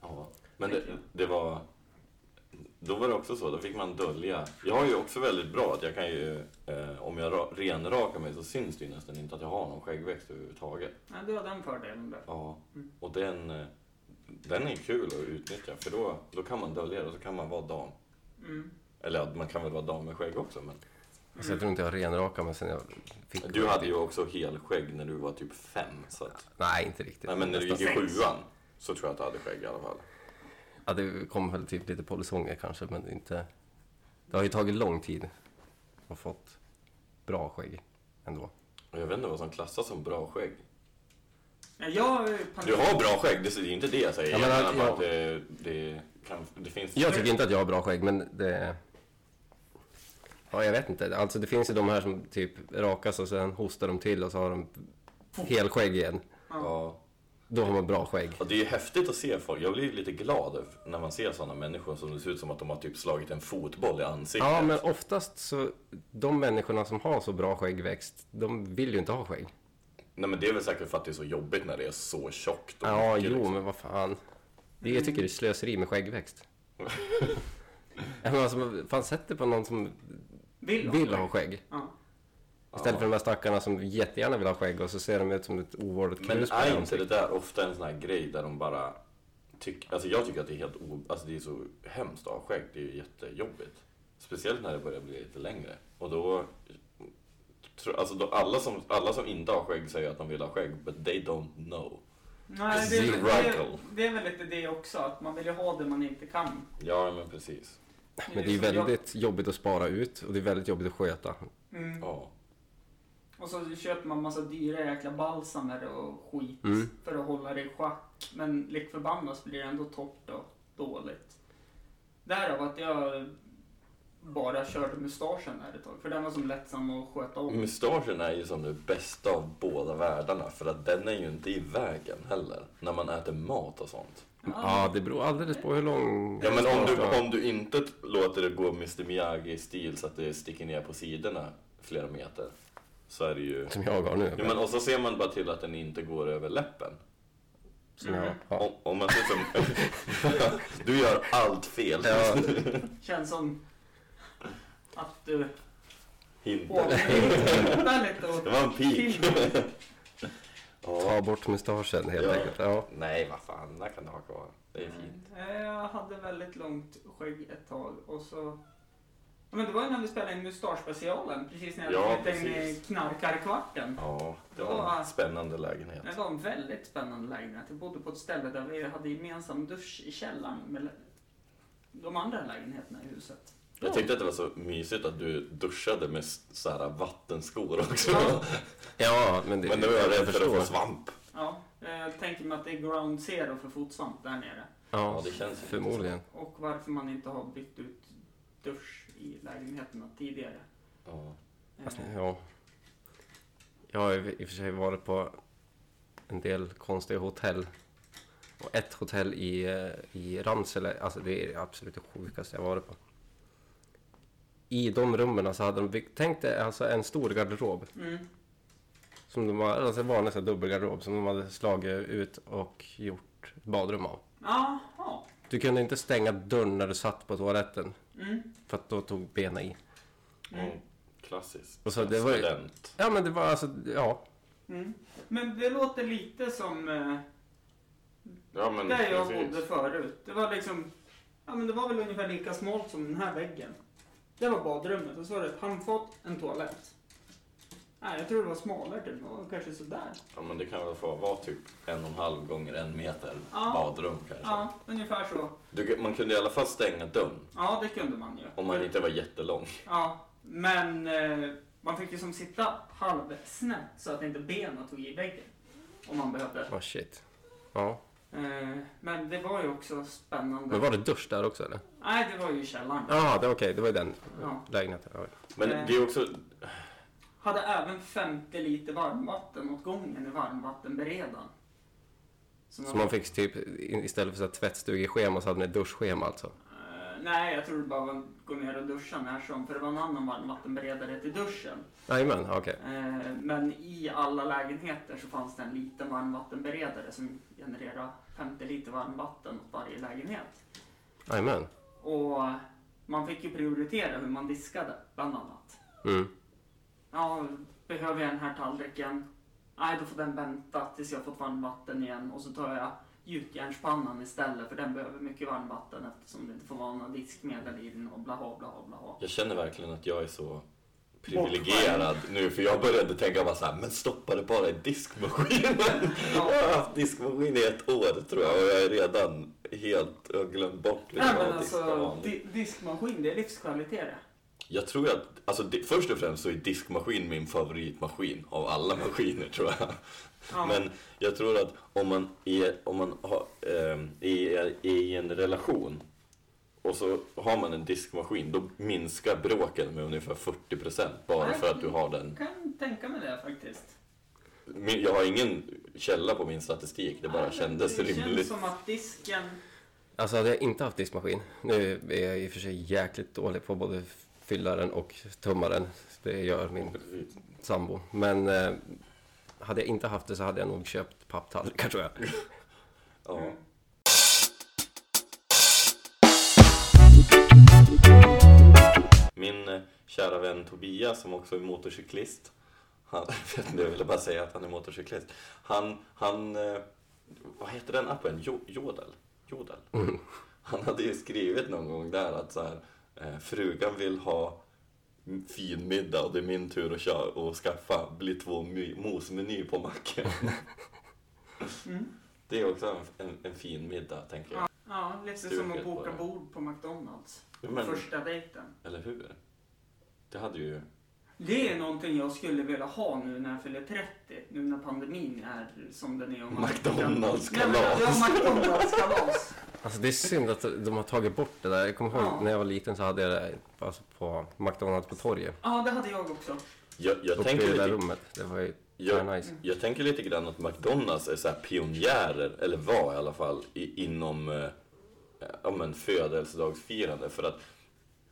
Speaker 1: Ja. Men det, det var... Då var det också så, då fick man dölja. Jag har ju också väldigt bra att jag kan ju, eh, om jag ra, renrakar mig så syns det ju nästan inte att jag har någon skäggväxt överhuvudtaget.
Speaker 3: Ja, du har den fördelen där.
Speaker 1: Ja,
Speaker 3: Mm.
Speaker 1: och den, eh, den är kul att utnyttja för då, då kan man dölja det och så kan man vara dam.
Speaker 3: Mm.
Speaker 1: Eller man kan väl vara dam med skägg också men.
Speaker 2: Så jag tror inte jag renrakade mig sen jag fick
Speaker 1: Du hade ju också helskägg när du var typ fem så att,
Speaker 2: Nej, inte riktigt.
Speaker 1: Nej men när du gick i sjuan så tror jag att du hade skägg i alla fall.
Speaker 2: Ja, det kom väl typ lite polisonger kanske, men inte... Det har ju tagit lång tid att fått bra skägg ändå.
Speaker 1: Jag vet inte vad som klassas som bra skägg.
Speaker 3: Ja, jag panik.
Speaker 1: Du har bra skägg, det är inte det jag säger.
Speaker 2: Ja,
Speaker 1: jag
Speaker 2: men
Speaker 1: menar
Speaker 2: jag-
Speaker 1: att det, det, kan, det finns...
Speaker 2: Jag tycker inte att jag har bra skägg, men det... Ja, jag vet inte. Alltså det finns ju de här som typ rakas och sen hostar de till och så har de helskägg igen.
Speaker 1: Ja.
Speaker 2: Då har man bra skägg.
Speaker 1: Och det är ju häftigt att se folk. Jag blir lite glad när man ser sådana människor som det ser ut som att de har typ slagit en fotboll i ansiktet.
Speaker 2: Ja, men oftast så... De människorna som har så bra skäggväxt, de vill ju inte ha skägg.
Speaker 1: Nej men det är väl säkert för att det är så jobbigt när det är så tjockt och
Speaker 2: Ja,
Speaker 1: mycket,
Speaker 2: jo,
Speaker 1: liksom.
Speaker 2: men vad fan. Det, jag tycker det är slöseri med skäggväxt. Men alltså, fan sätt det på någon som
Speaker 3: Vill,
Speaker 2: vill ha skägg.
Speaker 3: Ja.
Speaker 2: Istället för de här stackarna som jättegärna vill ha skägg och så ser de ut som ett ovårdat
Speaker 1: Men
Speaker 2: krus på
Speaker 1: är inte det där ofta en sån här grej där de bara tycker, alltså jag tycker att det är helt o, alltså det är så hemskt att ha skägg, det är ju jättejobbigt. Speciellt när det börjar bli lite längre. Och då, alltså då alla, som, alla som inte har skägg säger att de vill ha skägg, but they don't know.
Speaker 3: Nej, det, det, är-
Speaker 1: Miracle.
Speaker 3: det är väl lite det också, att man vill ju ha det man inte kan.
Speaker 1: Ja, men precis.
Speaker 2: Men det är ju väldigt jobbigt att spara ut och det är väldigt jobbigt att sköta.
Speaker 3: Mm.
Speaker 1: Ja.
Speaker 3: Och så köper man massa dyra jäkla balsamer och skit
Speaker 2: Mm.
Speaker 3: för att hålla det i schack. Men lik förbannat blir det ändå torrt och dåligt. Därav att jag bara körde mustaschen där ett tag. För den var som lättsam att sköta om.
Speaker 1: Mustaschen är ju som det bästa av båda världarna, för att den är ju inte i vägen heller, när man äter mat och sånt.
Speaker 2: Ja, det beror alldeles på hur lång...
Speaker 1: Ja men om du, om du inte låter det gå Mr Miyagi-stil så att det sticker ner på sidorna flera meter, så är det ju...
Speaker 2: Som jag har nu.
Speaker 1: Ja, men och så ser man bara till att den inte går över läppen.
Speaker 2: Som jag,
Speaker 3: Mm.
Speaker 2: ja.
Speaker 1: Om, om man ser som... du gör allt fel.
Speaker 2: Ja.
Speaker 3: Känns som att du och
Speaker 1: Det var en pik.
Speaker 2: Ta
Speaker 1: Ja.
Speaker 2: bort mustaschen helt
Speaker 1: Ja.
Speaker 2: enkelt. Ja.
Speaker 1: Nej, vad fan, den kan du ha kvar. Det är fint.
Speaker 3: Jag hade väldigt långt skägg ett tag och så... Men det var ju när vi spelade in mustaschspecialen, precis när jag
Speaker 1: Ja,
Speaker 3: hade ja, in i knarkarkvarten.
Speaker 1: Ja, det
Speaker 3: Då-
Speaker 1: var en spännande lägenhet.
Speaker 3: Det var en väldigt spännande lägenhet. Jag bodde på ett ställe där vi hade gemensam dusch i källaren med de andra lägenheterna i huset.
Speaker 1: Jag tyckte att det var så mysigt att du duschade med så här vattenskor också.
Speaker 3: Ja.
Speaker 2: ja, men det,
Speaker 1: Men nu är jag rädd för att få svamp.
Speaker 3: Ja, jag tänker mig att det är ground zero för fotsvamp där nere.
Speaker 2: Ja,
Speaker 1: det känns
Speaker 2: förmodligen.
Speaker 3: Och varför man inte har bytt ut dusch i lägenheterna tidigare.
Speaker 1: Ja.
Speaker 2: Alltså, ja. Jag har i och för sig varit på en del konstiga hotell. Och ett hotell i, eh, i Ramsele, alltså det är absolut det sjukaste jag varit på. I de rummen så hade de byggt, tänk dig alltså en stor garderob.
Speaker 3: Mm.
Speaker 2: Som de har, alltså en vanlig dubbelgarderob som de hade slagit ut och gjort badrum av.
Speaker 3: Jaha.
Speaker 2: Du kunde inte stänga dörren när du satt på toaletten.
Speaker 3: Mm.
Speaker 2: För att då tog benen i.
Speaker 3: Mm.
Speaker 1: Mm. Klassiskt.
Speaker 2: Och så det var ju-
Speaker 1: Student.
Speaker 2: Ja men det var alltså, ja.
Speaker 3: Mm. Men det låter lite som eh,
Speaker 1: Ja, men
Speaker 3: där jag
Speaker 1: precis.
Speaker 3: bodde förut. Det var liksom, ja men det var väl ungefär lika smalt som den här väggen. Det var badrummet och så var det ett handfat, en toalett. Nej, jag tror det var smalare typ, det var kanske sådär.
Speaker 1: Ja, men det kan väl få vara typ en och en halv gånger en meter
Speaker 3: Ja.
Speaker 1: badrum kanske.
Speaker 3: Ja, ungefär så.
Speaker 1: Du, man kunde i alla fall stänga dörren
Speaker 3: Ja, det kunde man ju.
Speaker 1: om man inte var jättelång.
Speaker 3: Ja, men eh, man fick ju som sitta halvsnett så att inte benen tog i väggen. Om man behövde.
Speaker 2: Oh shit. Ja.
Speaker 3: Eh, men det var ju också spännande.
Speaker 2: Men var det dusch där också eller?
Speaker 3: Nej, det var ju i källaren.
Speaker 2: Ja, det var okej. Det var ju den
Speaker 3: Ja.
Speaker 2: lägenheten. Ja.
Speaker 1: Men det är också...
Speaker 3: Hade även 50 liter varmvatten åt gången i varmvattenberedaren. Så
Speaker 2: Så man fick typ, istället för så tvättstugeschema så hade ni duschschema alltså?
Speaker 3: Eh, nej, jag tror det bara var att gå ner och duscha när som, för det var en annan varmvattenberedare till duschen.
Speaker 2: Jajamän, okej.
Speaker 3: Eh, men i alla lägenheter så fanns det en liten varmvattenberedare som genererade 50 liter varmvatten åt varje lägenhet.
Speaker 2: Jajamän.
Speaker 3: Och man fick ju prioritera hur man diskade, bland annat.
Speaker 2: Mm.
Speaker 3: Ja, behöver jag den här tallriken? Nej, då får den vänta tills jag fått varmvatten igen. Och så tar jag gjutjärnspannan istället, för den behöver mycket varmvatten eftersom det inte får vara några diskmedel i den och blaha, blaha, blaha.
Speaker 1: Jag känner verkligen att jag är så privilegierad nu för jag började tänka bara så här, men stoppa det bara i diskmaskinen. Jag har haft diskmaskin i ett år tror jag och jag är redan helt, jag glömt bort
Speaker 3: Nej, men alltså, di diskmaskin, det är livskvalitet det.
Speaker 1: Jag tror att, alltså di- först och främst så är diskmaskin min favoritmaskin av alla maskiner tror jag.
Speaker 3: Ja.
Speaker 1: Men jag tror att om man är, om man har, ehm, är i en relation och så har man en diskmaskin, då minskar bråken med ungefär 40% bara för att du har den.
Speaker 3: Jag kan tänka mig det faktiskt.
Speaker 1: Min- Jag har ingen källa på min statistik, det bara
Speaker 3: Nej,
Speaker 1: kändes
Speaker 3: det
Speaker 1: rimligt.
Speaker 3: känns som att disken...
Speaker 2: Alltså hade jag inte haft diskmaskin, nu är jag i och för sig jäkligt dålig på både fyllaren och tummaren. Det gör min sambo. Men eh, hade jag inte haft det så hade jag nog köpt papptallrikar tror jag.
Speaker 1: Ja. Min eh, kära vän Tobias som också är motorcyklist. Han, jag vet inte, jag ville bara säga att han är motorcyklist. Han, han eh, vad heter den appen? Jo, Jodel? Jodel? Han hade ju skrivit någon gång där att så här, eh, frugan vill ha fin middag och det är min tur att köra och skaffa bli två mosmeny på macken.
Speaker 3: Mm.
Speaker 1: Det är också en, en, en fin middag, tänker jag.
Speaker 3: Ja, lite som
Speaker 1: Stuket
Speaker 3: att boka
Speaker 1: bara.
Speaker 3: bord på McDonalds.
Speaker 1: Men-
Speaker 3: Första dejten.
Speaker 1: Eller hur? Det hade ju...
Speaker 3: Det är någonting jag skulle vilja ha nu när jag fyller 30. Nu när pandemin är som den är. och man-
Speaker 1: McDonalds
Speaker 3: Nej, men-
Speaker 1: kalas.
Speaker 3: Ja, McDonalds kalas.
Speaker 2: Alltså det är synd att de har tagit bort det där. Jag kommer ihåg
Speaker 3: Ja.
Speaker 2: när jag var liten så hade jag det alltså, på McDonalds på torget.
Speaker 3: Ja, det hade jag också.
Speaker 1: Jag, jag,
Speaker 2: Uppe i
Speaker 1: tänker
Speaker 2: det där
Speaker 1: lite,
Speaker 2: rummet. Det var ju
Speaker 1: jag,
Speaker 2: nice.
Speaker 1: jag tänker lite grann att McDonalds är så här pionjärer, eller var i alla fall, i, inom eh, ja, men födelsedagsfirande. För att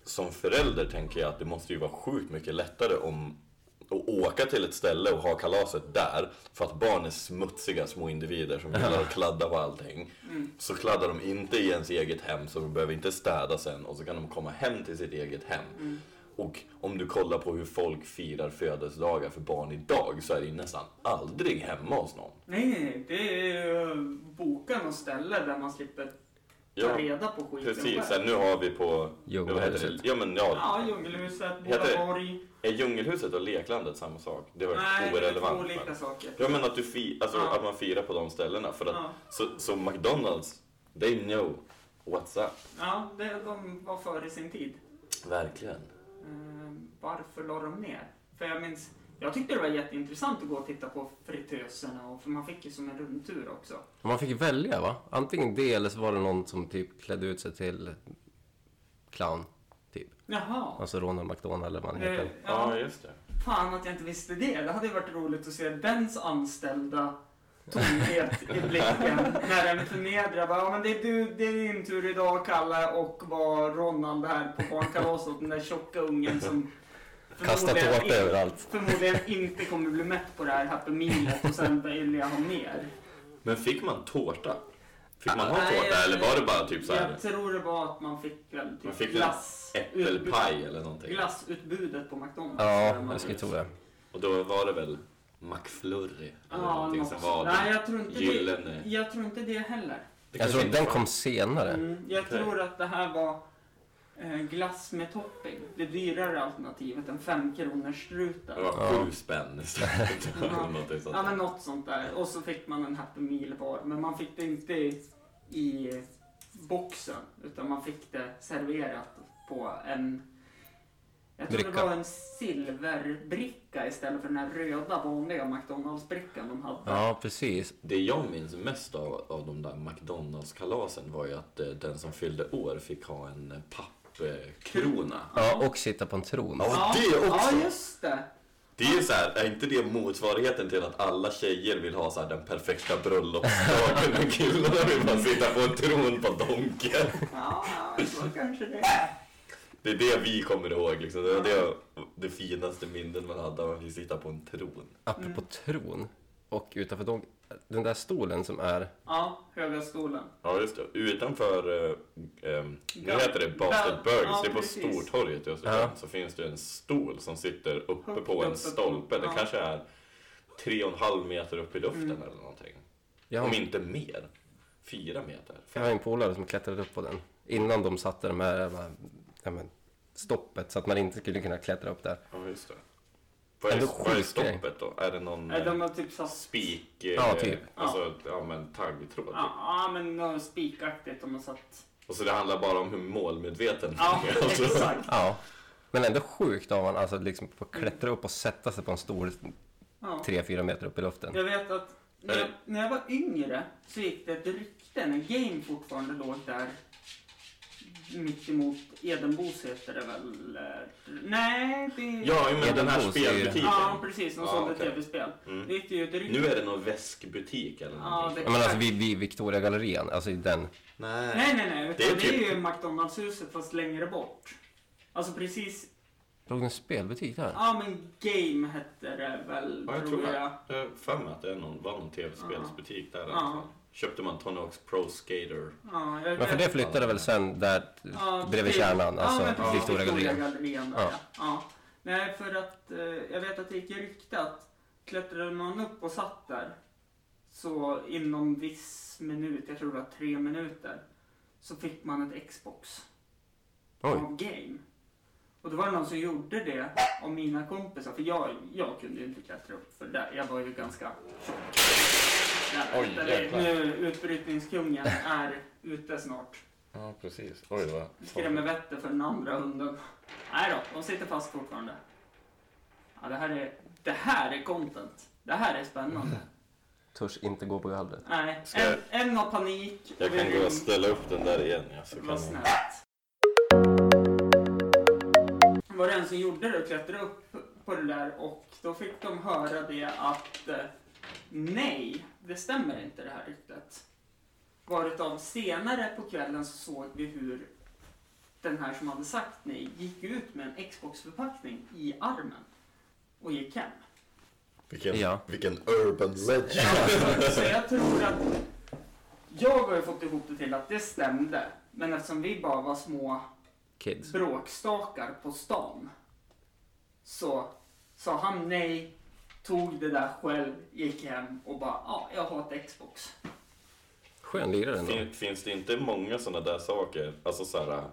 Speaker 1: som förälder tänker jag att det måste ju vara sjukt mycket lättare om och åka till ett ställe och ha kalaset där för att barn är smutsiga små individer som gillar att kladda på allting. Så kladdar de inte i ens eget hem så de behöver inte städa sen och så kan de komma hem till sitt eget hem. Och om du kollar på hur folk firar födelsedagar för barn idag så är det ju nästan aldrig hemma hos någon.
Speaker 3: Nej, nej, nej. Det är ju boka något ställe där man slipper ta
Speaker 1: Ja,
Speaker 3: reda på skiten
Speaker 1: precis.
Speaker 3: själv.
Speaker 1: Nu har vi på...
Speaker 2: Djungelhuset.
Speaker 1: Ja men ja.
Speaker 3: Ja, Djungelhuset, Bodaborg.
Speaker 1: Är Djungelhuset och Leklandet samma sak? Det var
Speaker 3: Nej, det är två olika saker.
Speaker 1: Ja men att, du fi, alltså,
Speaker 3: Ja.
Speaker 1: att man firar på de ställena. För att,
Speaker 3: Ja.
Speaker 1: så, så McDonalds, they know what's up.
Speaker 3: Ja, det, de var före sin tid.
Speaker 1: Verkligen.
Speaker 3: Eh, varför la de ner? För jag minns, jag tyckte det var jätteintressant att gå och titta på fritöserna, och, för man fick ju som en rundtur också.
Speaker 2: Man fick välja va? Antingen det eller så var det någon som typ klädde ut sig till clown. Typ.
Speaker 3: Jaha.
Speaker 2: Alltså Ronald McDonald eller vad han
Speaker 3: Eh,
Speaker 2: heter.
Speaker 1: Ja,
Speaker 3: ja,
Speaker 1: just det.
Speaker 3: fan att jag inte visste det. Det hade ju varit roligt att se dens anställda tomhet i blicken när den förnedrar. Bara, Ja, men det är, du, det är din tur idag, Kalle, och vara Ronald här på barnkalaset. Den där tjocka ungen som
Speaker 2: Kasta
Speaker 3: förmodligen
Speaker 2: tårta överallt.
Speaker 3: Förmodligen inte kommer bli mätt på det här Happy Mealet och sen vilja ha mer.
Speaker 1: Men fick man tårta? Fick man ha
Speaker 3: Nej,
Speaker 1: tårta
Speaker 3: jag-
Speaker 1: eller var det bara typ så här
Speaker 3: Jag tror det var att man fick väl typ
Speaker 1: Man fick
Speaker 3: glass,
Speaker 1: äppelpaj eller någonting?
Speaker 3: glassutbudet på McDonalds.
Speaker 2: Ja, jag skulle tro det.
Speaker 1: Och då var det väl McFlurry eller
Speaker 3: Ja,
Speaker 1: någonting som var
Speaker 3: Nej, jag tror inte
Speaker 1: gyllene.
Speaker 3: det. Jag tror inte det heller.
Speaker 1: Det
Speaker 2: Jag tror att den kom senare.
Speaker 3: Mm, jag tror att det här var glass med topping. Det dyrare alternativet, en fem kronors struten.
Speaker 1: Det var
Speaker 2: Ja.
Speaker 1: sju spänn istället.
Speaker 3: Ja. Men något sånt där. Och så fick man en Happy Meal var. Men man fick det inte i, i boxen, utan man fick det serverat på en jag tror det
Speaker 2: Bricka.
Speaker 3: var en silverbricka istället för den här röda vanliga McDonalds-brickan de hade.
Speaker 2: Ja, precis.
Speaker 1: Det jag minns mest av, av de där McDonalds-kalasen var ju att eh, den som fyllde år fick ha en eh, pappkrona.
Speaker 2: Ja, och sitta på en tron.
Speaker 1: Ja, det också!
Speaker 3: Ja, just det.
Speaker 1: Det är ju så här, är inte det motsvarigheten till att alla tjejer vill ha så här den perfekta bröllopsdagen men killarna vill bara sitta på en tron på donken?
Speaker 3: Ja, så kanske det.
Speaker 1: Det är det vi kommer ihåg liksom. Det var det, det finaste minnen man hade att vi sitta på en tron.
Speaker 2: Apropå tron. Och utanför de, den där stolen som är...
Speaker 3: Ja, höga stolen.
Speaker 1: Ja just det, utanför, eh, eh, nu
Speaker 3: Ja.
Speaker 1: heter det Bastard
Speaker 3: Ja,
Speaker 1: Burgers,
Speaker 3: ja,
Speaker 1: det är på
Speaker 3: precis.
Speaker 1: Stortorget i Östersund.
Speaker 2: Ja.
Speaker 1: Så finns det en stol som sitter uppe
Speaker 3: Högt
Speaker 1: på en
Speaker 3: uppe på-
Speaker 1: stolpe. Det
Speaker 3: ja.
Speaker 1: kanske är tre och en halv meter upp i luften
Speaker 3: Mm.
Speaker 1: eller någonting.
Speaker 2: Jag
Speaker 1: Om inte mer. Fyra meter.
Speaker 2: jag har en polare som klättrade upp på den. Innan de satte de här ja, men, stoppet så att man inte skulle kunna klättra upp där.
Speaker 1: Ja, just det. Vad är,
Speaker 2: Ändå
Speaker 1: vad är
Speaker 2: sjuk grej.
Speaker 1: stoppet då? Är det någon eh,
Speaker 3: de har typ satt...
Speaker 1: spik? eh,
Speaker 2: Ja, typ.
Speaker 1: Alltså, ja men taggtråd. typ.
Speaker 3: Ja, men något spikaktigt de har satt.
Speaker 1: Och så det handlar bara om hur målmedveten
Speaker 3: Ja,
Speaker 1: man är. Alltså,
Speaker 3: exakt.
Speaker 2: Ja. Men ändå sjukt av man alltså liksom få klättra upp och sätta sig på en stol
Speaker 3: Ja.
Speaker 2: 3-4 meter upp i luften.
Speaker 3: Jag vet att när jag, när jag var yngre så gick det ett rykte när Game fortfarande låg där mitt emot Edenbos heter det väl? eh, Nej, det...
Speaker 1: Ja, men den här
Speaker 2: Edenbos är ju-
Speaker 1: spelbutiken.
Speaker 3: Ja, precis. De
Speaker 1: Ja,
Speaker 3: sålde
Speaker 1: okej.
Speaker 3: tv-spel.
Speaker 1: Mm.
Speaker 3: Det gick ju ett rykte.
Speaker 1: Nu är det någon väskbutik eller
Speaker 3: Ja,
Speaker 1: någonting.
Speaker 3: det-
Speaker 2: Ja, men alltså vid, vid Victoria gallerian, alltså den.
Speaker 1: Nej.
Speaker 3: Nej, nej, nej.
Speaker 1: Det
Speaker 3: det
Speaker 1: är
Speaker 3: är,
Speaker 1: typ-
Speaker 3: ju McDonalds-huset fast längre bort. Alltså precis
Speaker 2: Låg det en spelbutik där?
Speaker 3: Ja, men Game hette det väl,
Speaker 1: Ja, jag
Speaker 3: tror jag.
Speaker 1: Jag har för mig att det är någon, var någon tv-spelsbutik där. fall. Köpte man Tony Hawk's Pro Skater.
Speaker 3: Ja, jag
Speaker 2: Men för det flyttade väl sen där
Speaker 3: Ja,
Speaker 2: bredvid
Speaker 3: det-
Speaker 2: kärnan, alltså
Speaker 3: ja,
Speaker 2: Victoria gallerian. ja.
Speaker 3: ja. Nej, för att eh, jag vet att det gick rykte att klättrade man upp och satt där så inom viss minut, jag tror det var tre minuter, så fick man ett Xbox
Speaker 2: Oj.
Speaker 3: av Game. Och då var det någon som gjorde det av mina kompisar, för jag, jag kunde ju inte klättra upp för där, jag var ju ganska tjock.
Speaker 1: Oj, jäklar.
Speaker 3: nu utbrytningskungen är ute snart.
Speaker 1: Ja, precis. Oj, det var...
Speaker 3: Skrämmer vettet för den andra hunden. Nej då, de sitter fast fortfarande. Ja, det här är, det här är content. Det här är spännande.
Speaker 2: Törs inte gå på gallret.
Speaker 3: Nej,
Speaker 1: Ska
Speaker 3: en,
Speaker 1: jag-
Speaker 3: en har panik.
Speaker 1: Jag kan gå och ställa upp den där igen. Ja, så kan
Speaker 3: Vad
Speaker 1: jag...
Speaker 3: snällt. var det en som gjorde det och klättrade upp på det där och då fick de höra det att eh, nej, det stämmer inte det här ryktet. Varutav senare på kvällen så såg vi hur den här som hade sagt nej gick ut med en Xbox-förpackning i armen och gick hem.
Speaker 1: Vilken,
Speaker 2: Ja.
Speaker 1: vilken urban legend.
Speaker 3: Så jag tror att jag har ju fått ihop det till att det stämde. Men eftersom vi bara var små
Speaker 2: Kids.
Speaker 3: bråkstakar på stan så sa han nej, tog det där själv, gick hem och bara ja, jag har ett Xbox.
Speaker 2: Skön lirare ändå.
Speaker 1: fin, finns det inte många sådana där saker? Alltså så här,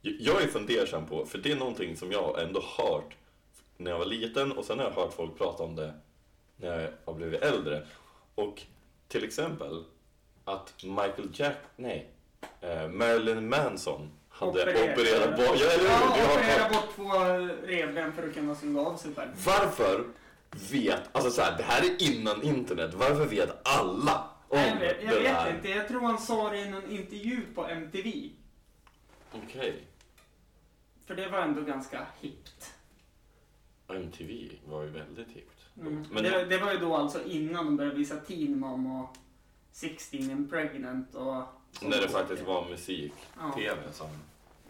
Speaker 1: jag är fundersam på, för det är någonting som jag ändå hört när jag var liten och sen har jag hört folk prata om det när jag har blivit äldre. Och till exempel att Michael Jack, nej, eh, Marilyn Manson hade
Speaker 3: Operera-
Speaker 1: opererat bort, ja, eller hur?
Speaker 3: Ja,
Speaker 1: Du har
Speaker 3: operera
Speaker 1: hört-
Speaker 3: bort två revben för att kunna suga av sig själv.
Speaker 1: Varför vet, alltså så här, det här är innan internet, varför vet alla om
Speaker 3: jag vet, jag
Speaker 1: det
Speaker 3: vet
Speaker 1: här?
Speaker 3: inte, jag tror han sa det i någon intervju på MTV.
Speaker 1: Okej,
Speaker 3: För det var ändå ganska hippt.
Speaker 1: MTV var ju väldigt hippt.
Speaker 3: Mm.
Speaker 1: Men
Speaker 3: det, det var ju då alltså innan de började visa Teen Mom och 16 and Pregnant och...
Speaker 1: när det faktiskt var musik,
Speaker 3: Ja.
Speaker 1: TV som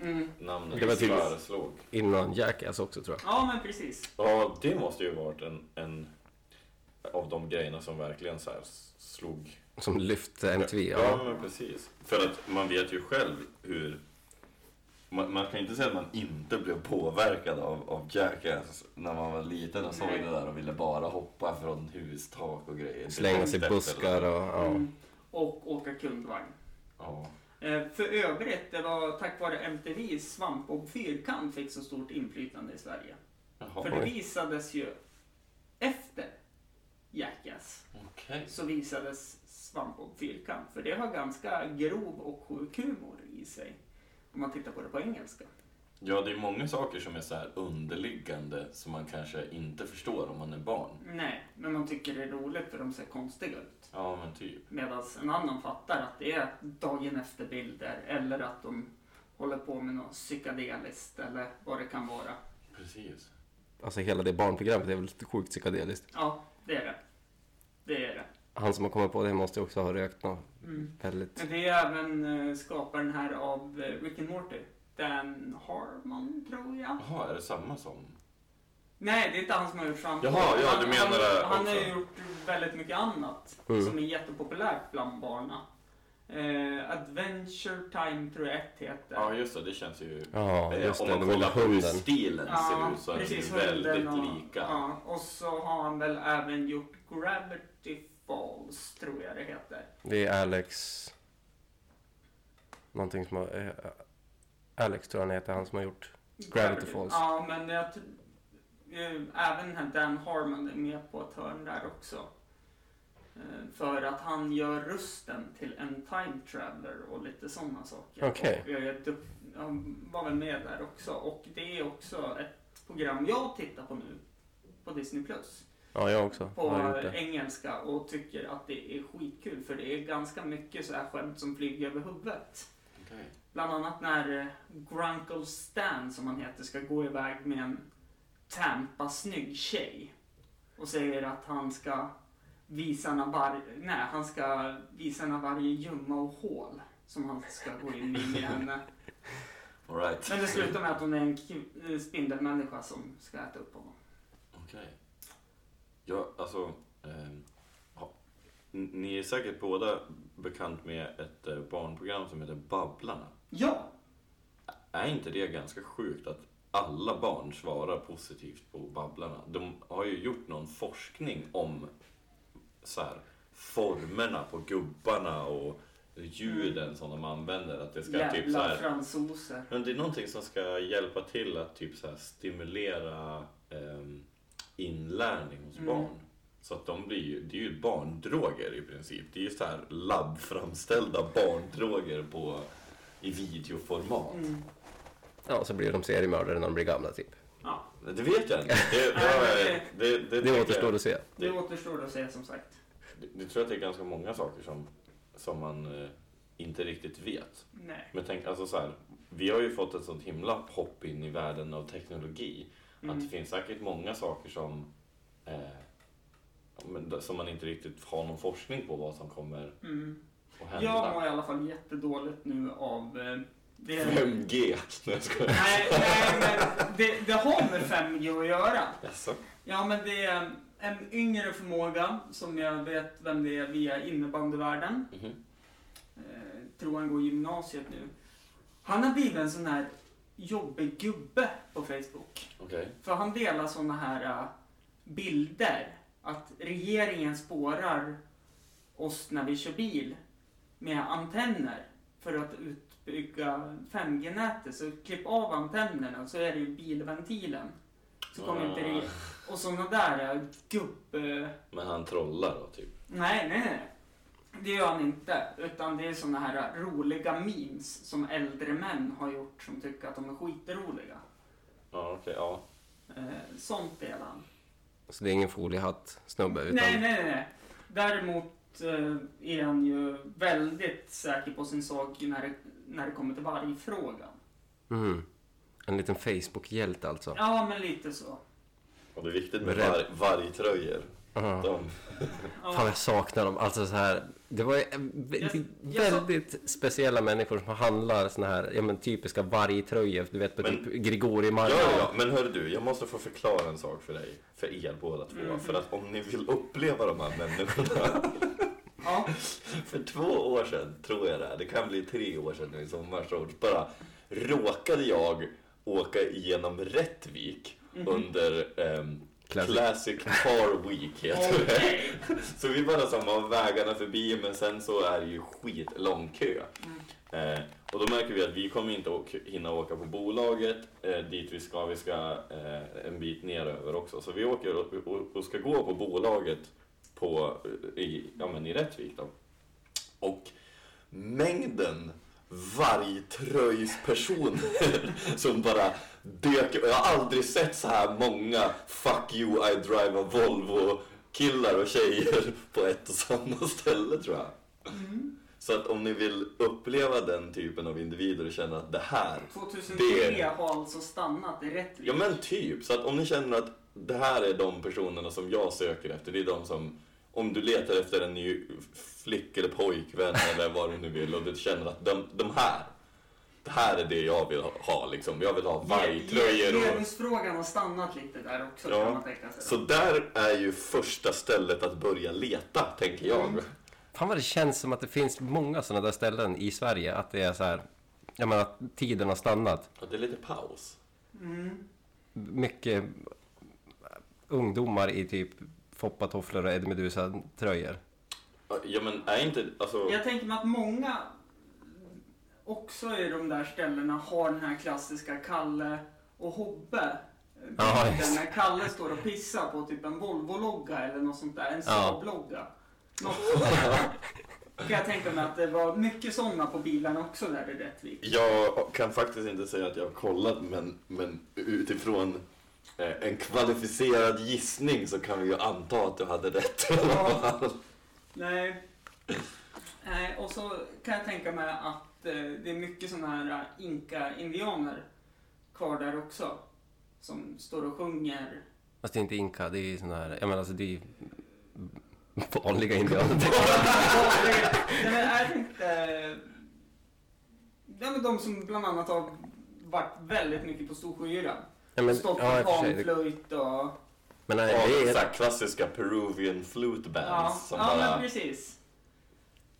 Speaker 3: Mm.
Speaker 1: namnet
Speaker 2: Det var typ-
Speaker 1: föreslog.
Speaker 2: Innan Jackass också tror jag.
Speaker 3: Ja, men precis.
Speaker 1: Ja, det måste ju varit en, en av de grejerna som verkligen så här slog
Speaker 2: Som lyfte MTV.
Speaker 1: Ja,
Speaker 2: Ja.
Speaker 1: men precis. För att man vet ju själv hur... Man, man kan inte säga att man inte blev påverkad av, av Jackass när man var liten och såg
Speaker 3: Nej.
Speaker 1: det där och ville bara hoppa från hustak och grejer.
Speaker 2: Slänga sig i buskar och... Ja.
Speaker 3: Mm. Och åka kundvagn.
Speaker 1: Ja.
Speaker 3: Eh, För övrigt, det var tack vare MTV Svampbob Fyrkant fick så stort inflytande i Sverige.
Speaker 1: Jaha,
Speaker 3: För det
Speaker 2: oj.
Speaker 3: visades ju efter Jackass
Speaker 1: okej.
Speaker 3: så visades Svampbob Fyrkant. För det har ganska grov och sjuk humor i sig. Om man tittar på det på engelska.
Speaker 1: Ja, det är många saker som är så här underliggande som man kanske inte förstår om man är barn.
Speaker 3: Nej, men man tycker det är roligt för de ser konstiga ut.
Speaker 1: Ja, men typ.
Speaker 3: Medan en annan fattar att det är dagen efter bilder eller att de håller på med något psykedeliskt eller vad det kan vara.
Speaker 1: Precis.
Speaker 2: Alltså hela det barnprogrammet är väl lite sjukt psykedeliskt.
Speaker 3: Ja, det är det. Det är det.
Speaker 2: Han som har kommit på det måste också ha rökt något
Speaker 3: Mm.
Speaker 2: väldigt...
Speaker 3: Men det är även eh, skaparen här av eh, Rick and Morty. Dan Harmon, tror jag.
Speaker 1: Jaha, är det samma som?
Speaker 3: Nej, det är inte han som har gjort Svampbob.
Speaker 1: Jaha, ja,
Speaker 3: Han-
Speaker 1: du menar
Speaker 3: han,
Speaker 1: det
Speaker 3: Han har
Speaker 1: också.
Speaker 3: ju gjort väldigt mycket annat
Speaker 2: Mm.
Speaker 3: som är jättepopulärt bland barnen. Eh, Adventure Time tror jag ett heter.
Speaker 1: Ja, just det. Det känns ju...
Speaker 2: Ja,
Speaker 1: eh,
Speaker 2: just
Speaker 1: om
Speaker 2: det.
Speaker 1: man kollar på hur stilen ser ut så är
Speaker 3: precis,
Speaker 1: ju väldigt
Speaker 3: och,
Speaker 1: lika.
Speaker 3: Ja, och så har han väl även gjort Gravity Falls, tror jag det heter.
Speaker 2: Det är Alex... Någonting som har... Alex tror jag han heter, han som har gjort... Gravity Falls.
Speaker 3: Ja, men jag även Dan Harmon är med på ett hörn där också. Eh, För att han gör rösten till en time traveler och lite sådana saker. Och, du- Han var väl med där också. Och det är också ett program jag tittar på nu. På Disney Plus.
Speaker 2: Ja, jag också.
Speaker 3: På
Speaker 2: det.
Speaker 3: engelska och tycker att det är skitkul. För det är ganska mycket så här skämt som flyger över huvudet.
Speaker 1: Okej.
Speaker 3: Bland annat när eh, Grunkle Stan, som han heter, ska gå iväg med en Tampa-snygg tjej. Och säger att han ska visa henne var- nej, han ska visa varje ljumma och hål som han ska gå in i med henne.
Speaker 1: All right.
Speaker 3: Men det slutar med att hon är en k- spindelmänniska som ska äta upp honom.
Speaker 1: Okej. Ja, alltså... N- Ni är säkert båda bekant med ett eh, barnprogram som heter Babblarna.
Speaker 3: Ja!
Speaker 1: Är inte det ganska sjukt att alla barn svarar positivt på Babblarna? De har ju gjort någon forskning om så här, formerna på gubbarna och ljuden som de använder. Att det ska
Speaker 3: Jävla
Speaker 1: typ så här,
Speaker 3: fransoser.
Speaker 1: Men det är någonting som ska hjälpa till att typ så här stimulera ehm, inlärning hos
Speaker 3: Mm.
Speaker 1: barn. Så att de blir ju, det är ju barndroger i princip. Det är ju så här labbframställda barndroger på, i videoformat.
Speaker 3: Mm.
Speaker 2: Ja, så blir de seriemördare när de blir gamla typ.
Speaker 3: Ja,
Speaker 1: Det vet jag inte. Det, det, det, det,
Speaker 2: återstår
Speaker 1: jag-
Speaker 2: att se.
Speaker 3: det återstår att säga som sagt.
Speaker 1: Det, det tror jag att det är ganska många saker som, som man eh, inte riktigt vet.
Speaker 3: Nej.
Speaker 1: Men tänk, alltså så här, vi har ju fått ett sånt himla hopp in i världen av teknologi. Att det
Speaker 3: Mm.
Speaker 1: finns säkert många saker som, eh, som man inte riktigt har någon forskning på vad som kommer
Speaker 3: Mm.
Speaker 1: Att hända.
Speaker 3: Jag mår i alla fall jättedåligt nu av... eh, Det,
Speaker 1: 5G. Nej, jag skojar.
Speaker 3: nej, nej, men det, det har med 5G att göra.
Speaker 1: Jaså?
Speaker 3: Ja, men det är en yngre förmåga som jag vet vem det är via innebandyvärlden.
Speaker 1: Mhm.
Speaker 3: Eh, tror han går gymnasiet nu. Han har blivit en sån här jobbig gubbe på Facebook.
Speaker 1: Okej.
Speaker 3: För han delar såna här äh, bilder. Att regeringen spårar oss när vi kör bil med antenner för att utbygga 5G-nätet. Så klipp av antennerna så är det ju bilventilen. Så kommer inte det... Och såna där äh, gubb... äh,
Speaker 1: Men han trollar då, typ?
Speaker 3: Nej, nej, nej. Det gör han inte. Utan det är såna här roliga memes som äldre män har gjort som tycker att de är skitroliga.
Speaker 1: Ja, okej, ja.
Speaker 3: Sånt delar han.
Speaker 2: Så det är ingen foliehatt-snubbe utan...
Speaker 3: Nej, nej, nej. Däremot är han ju väldigt säker på sin sak när det, när det kommer till vargfrågan.
Speaker 2: Mm. En liten Facebook-hjälte alltså.
Speaker 3: Ja, men lite så.
Speaker 1: Och det är viktigt med var, vargtröjor. De,
Speaker 3: Ja.
Speaker 2: Fan, jag saknar dem. Alltså så här, det var ju vä-
Speaker 3: Jag- jag
Speaker 2: väldigt speciella människor som handlar såna här, ja men typiska vargtröjor. Du vet på
Speaker 1: Men-
Speaker 2: typ Grigori
Speaker 1: Ja, ja, men hör du, jag måste få förklara en sak för dig, för er båda två.
Speaker 3: Mhm.
Speaker 1: För att om ni vill uppleva de här människorna.
Speaker 3: Ja.
Speaker 1: för två år sedan, tror jag det är, det kan bli tre år sedan nu i sommar, så bara råkade jag åka igenom Rättvik
Speaker 3: Mhm.
Speaker 1: under ehm,
Speaker 2: Classic.
Speaker 1: Classic Car Week heter det. Så vi bara som har vägarna förbi men sen så är det ju skitlång kö.
Speaker 3: Mm.
Speaker 1: Eh, och då märker vi att vi kommer inte åka, hinna åka på bolaget eh, dit vi ska. Vi ska eh, en bit neröver också. Så vi åker och, och, och ska gå på bolaget på, i, ja, men i Rättvik då. Och mängden vargtröjspersoner som bara dök Jag har aldrig sett så här många Fuck you I drive a Volvo killar och tjejer på ett och samma ställe tror jag.
Speaker 3: Mm.
Speaker 1: Så att om ni vill uppleva den typen av individer och känna att det här
Speaker 3: 2003
Speaker 1: Det-
Speaker 3: har alltså stannat i rätt
Speaker 1: Ja men typ, så att om ni känner att det här är de personerna som jag söker efter, det är de som om du letar efter en ny flick eller pojkvän eller vad du nu vill och du känner att de, de här, det här är det jag vill ha liksom. Jag vill ha vargtröjor och...
Speaker 3: Genusfrågan har stannat lite där också
Speaker 1: Ja,
Speaker 3: kan man tänka sig.
Speaker 1: Så där är ju första stället att börja leta, tänker jag.
Speaker 3: Mm.
Speaker 2: Fan vad det känns som att det finns många sådana där ställen i Sverige. Att det är så här, jag menar att tiden har stannat.
Speaker 1: Ja, det är lite paus.
Speaker 3: Mm.
Speaker 2: Mycket ungdomar i typ foppatofflor och Eddie Meduza-tröjor.
Speaker 1: Ja men är inte, alltså...
Speaker 3: Jag tänker mig att många också i de där ställena har den här klassiska Kalle och Hobbe.
Speaker 2: Ja,
Speaker 3: när Kalle står och pissar på typ en Volvo-logga eller något sånt där. En
Speaker 2: Ja.
Speaker 3: Saab-logga. Där. Kan jag tänka mig att det var mycket sådana på bilarna också där i Rättvik.
Speaker 1: Jag kan faktiskt inte säga att jag har kollat men, men utifrån eh, en kvalificerad gissning så kan vi ju anta att du hade rätt
Speaker 3: Ja. Nej. Nej, och så kan jag tänka mig att det är mycket sådana här eh, inka-indianer kvar där också. Som står och sjunger.
Speaker 2: Fast det är inte inka, det är såna här, jag menar alltså det är vanliga indianer.
Speaker 3: Nej, men jag tänkte... Ja, men de som bland annat har varit väldigt mycket på Storsjöyran.
Speaker 2: Ja, men,
Speaker 3: Stått med
Speaker 2: det-
Speaker 3: panflöjt och...
Speaker 2: Men nej,
Speaker 1: Ja,
Speaker 2: det
Speaker 1: så
Speaker 2: är...
Speaker 1: här klassiska Peruvian flute bands
Speaker 3: Ja,
Speaker 1: som
Speaker 3: ja
Speaker 1: bara
Speaker 3: men precis.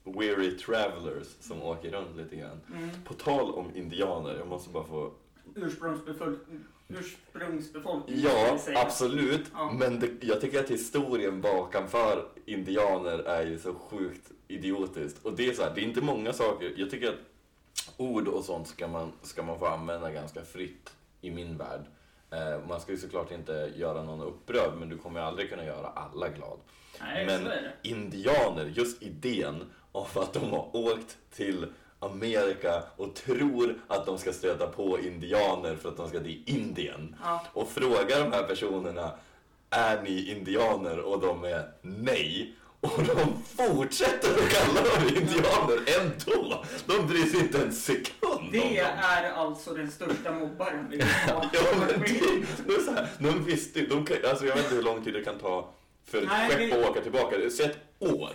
Speaker 1: Weary travelers som åker runt lite grann.
Speaker 3: Mm.
Speaker 1: På tal om indianer, jag måste bara få...
Speaker 3: Ursprungsbefolkning. Ursprungsbefolkning.
Speaker 1: Ja, absolut.
Speaker 3: Ja.
Speaker 1: Men det, jag tycker att historien bakanför indianer är ju så sjukt idiotiskt. Och det är så här, det är inte många saker. Jag tycker att ord och sånt ska man, ska man få använda ganska fritt i min värld. Eh, man ska ju såklart inte göra någon upprörd, men du kommer ju aldrig kunna göra alla glad.
Speaker 3: Nej,
Speaker 1: Men
Speaker 3: så är det.
Speaker 1: indianer, just idén av att de har åkt till Amerika och tror att de ska stöta på indianer för att de ska till Indien.
Speaker 3: Ja.
Speaker 1: Och frågar de här personerna, är ni indianer? Och de är nej. Och de fortsätter att kalla dem indianer ändå. De bryr sig inte en sekund
Speaker 3: Det är alltså den största mobbaren vi har.
Speaker 1: Ja, men det, det är så här, de visste ju- de alltså jag vet inte hur lång tid det kan ta för ett skepp att åka tillbaka. Säg ett år.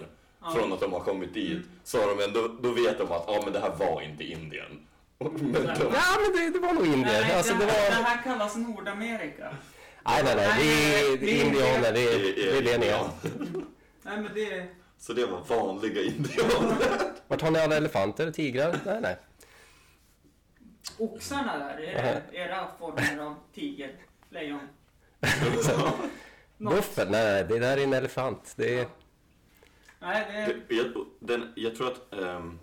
Speaker 1: Från att de har kommit dit. Så har de ändå, då vet de att ja, men det här var inte Indien. Men de,
Speaker 2: Ja, men det, det var nog
Speaker 3: Nej,
Speaker 2: indier. Alltså,
Speaker 3: det,
Speaker 2: det
Speaker 3: här,
Speaker 2: var...
Speaker 3: det här kallas Nordamerika.
Speaker 2: Nej, nej, nej. Det är, det är indianer. Det är, det är det är.
Speaker 1: ja.
Speaker 3: Nej men det...
Speaker 1: Så det var vanliga indianer.
Speaker 2: Vart har ni alla elefanter? Tigrar? Nej, nej.
Speaker 3: Oxarna där, är det era former av tiger, lejon?
Speaker 2: Buffel? Nej, nej. Det där är en elefant. Det är...
Speaker 3: Nej, det...
Speaker 1: Det, jag, den, jag tror att ehm,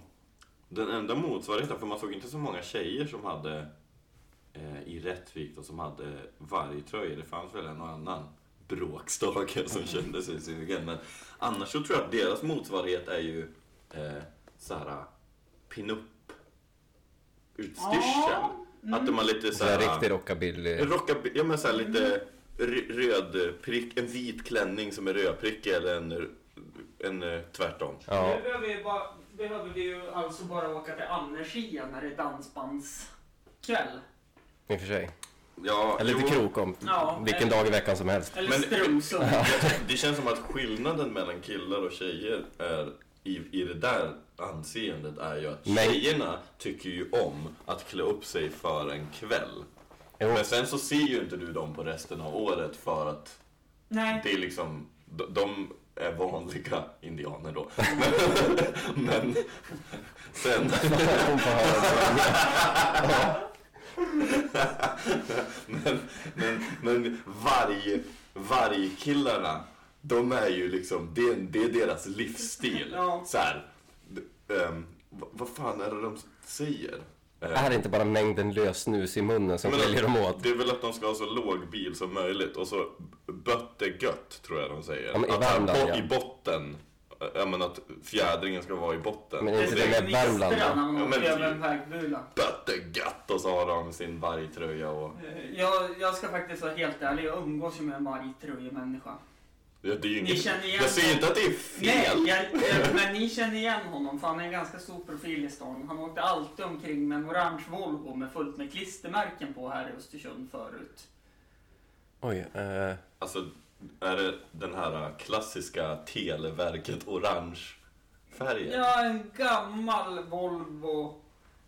Speaker 1: den enda motsvarigheten, för man såg inte så många tjejer som hade eh, i Rättvik och som hade vargtröjor. Det fanns väl en och annan bråkstake som kände sig sugen. Men annars så tror jag att deras motsvarighet är ju eh, så här pinup utstyrsel.
Speaker 3: Ja, mm.
Speaker 1: Att de har lite
Speaker 2: Så
Speaker 1: så
Speaker 2: här... riktig rockabilly.
Speaker 1: Rockaby, ja men så här lite r- röd prick, en vit klänning som är rödprickig eller en, en, eh, tvärtom.
Speaker 2: Ja.
Speaker 3: Nu behöver vi, bara, behöver vi ju alltså bara åka till Annerskia när det är dansbandskväll.
Speaker 2: I och för sig.
Speaker 1: Ja,
Speaker 2: Eller till
Speaker 1: jo,
Speaker 2: Krokom.
Speaker 3: Ja,
Speaker 2: Vilken
Speaker 3: eller-
Speaker 2: dag i veckan som helst.
Speaker 3: Eller
Speaker 1: Men-
Speaker 3: Strömsund.
Speaker 1: Det känns som att skillnaden mellan killar och tjejer är i, i det där anseendet är ju att
Speaker 2: Men-
Speaker 1: tjejerna tycker ju om att klä upp sig för en kväll.
Speaker 2: Jo.
Speaker 1: Men sen så ser ju inte du dem på resten av året för att
Speaker 3: Nej,
Speaker 1: det är liksom, de, de vanliga indianer då. Men, men sen... Men, men, men varg, vargkillarna, de är ju liksom, det, är- det är deras livsstil. Så här, vad, vad fan är det de säger? Eh,
Speaker 2: Är det inte bara mängden lösnus i munnen som skiljer dem åt?
Speaker 1: Det är väl att de ska ha så låg bil som möjligt och så bött är gött, tror jag de säger.
Speaker 2: Ja, men i
Speaker 1: att
Speaker 2: Värmland,
Speaker 1: bo-
Speaker 2: ja.
Speaker 1: I botten, eh, ja men att fjädringen ska vara i botten.
Speaker 2: Men
Speaker 3: det
Speaker 2: är inte
Speaker 3: är
Speaker 2: det med Värmland då?
Speaker 3: när man
Speaker 1: Ja,
Speaker 3: åker
Speaker 1: men
Speaker 3: över
Speaker 1: typ.
Speaker 3: en vägbula.
Speaker 1: Bött är gött och så har de sin vargtröja och...
Speaker 3: Eh, Jag, jag ska faktiskt vara helt ärlig, jag umgås ju med en vargtröjemänniska.
Speaker 1: Ja, det är ju
Speaker 3: Ni
Speaker 1: inget,
Speaker 3: känner igen
Speaker 1: jag säger inte att det är fel.
Speaker 3: Nej, jag, men ni känner igen honom för han är en ganska stor profil i stan. Han åkte alltid omkring med en orange Volvo med fullt med klistermärken på här i Östersund förut.
Speaker 2: Oj. Eh,
Speaker 1: Alltså, är det den här klassiska Televerket orange färgen?
Speaker 3: Ja, en gammal Volvo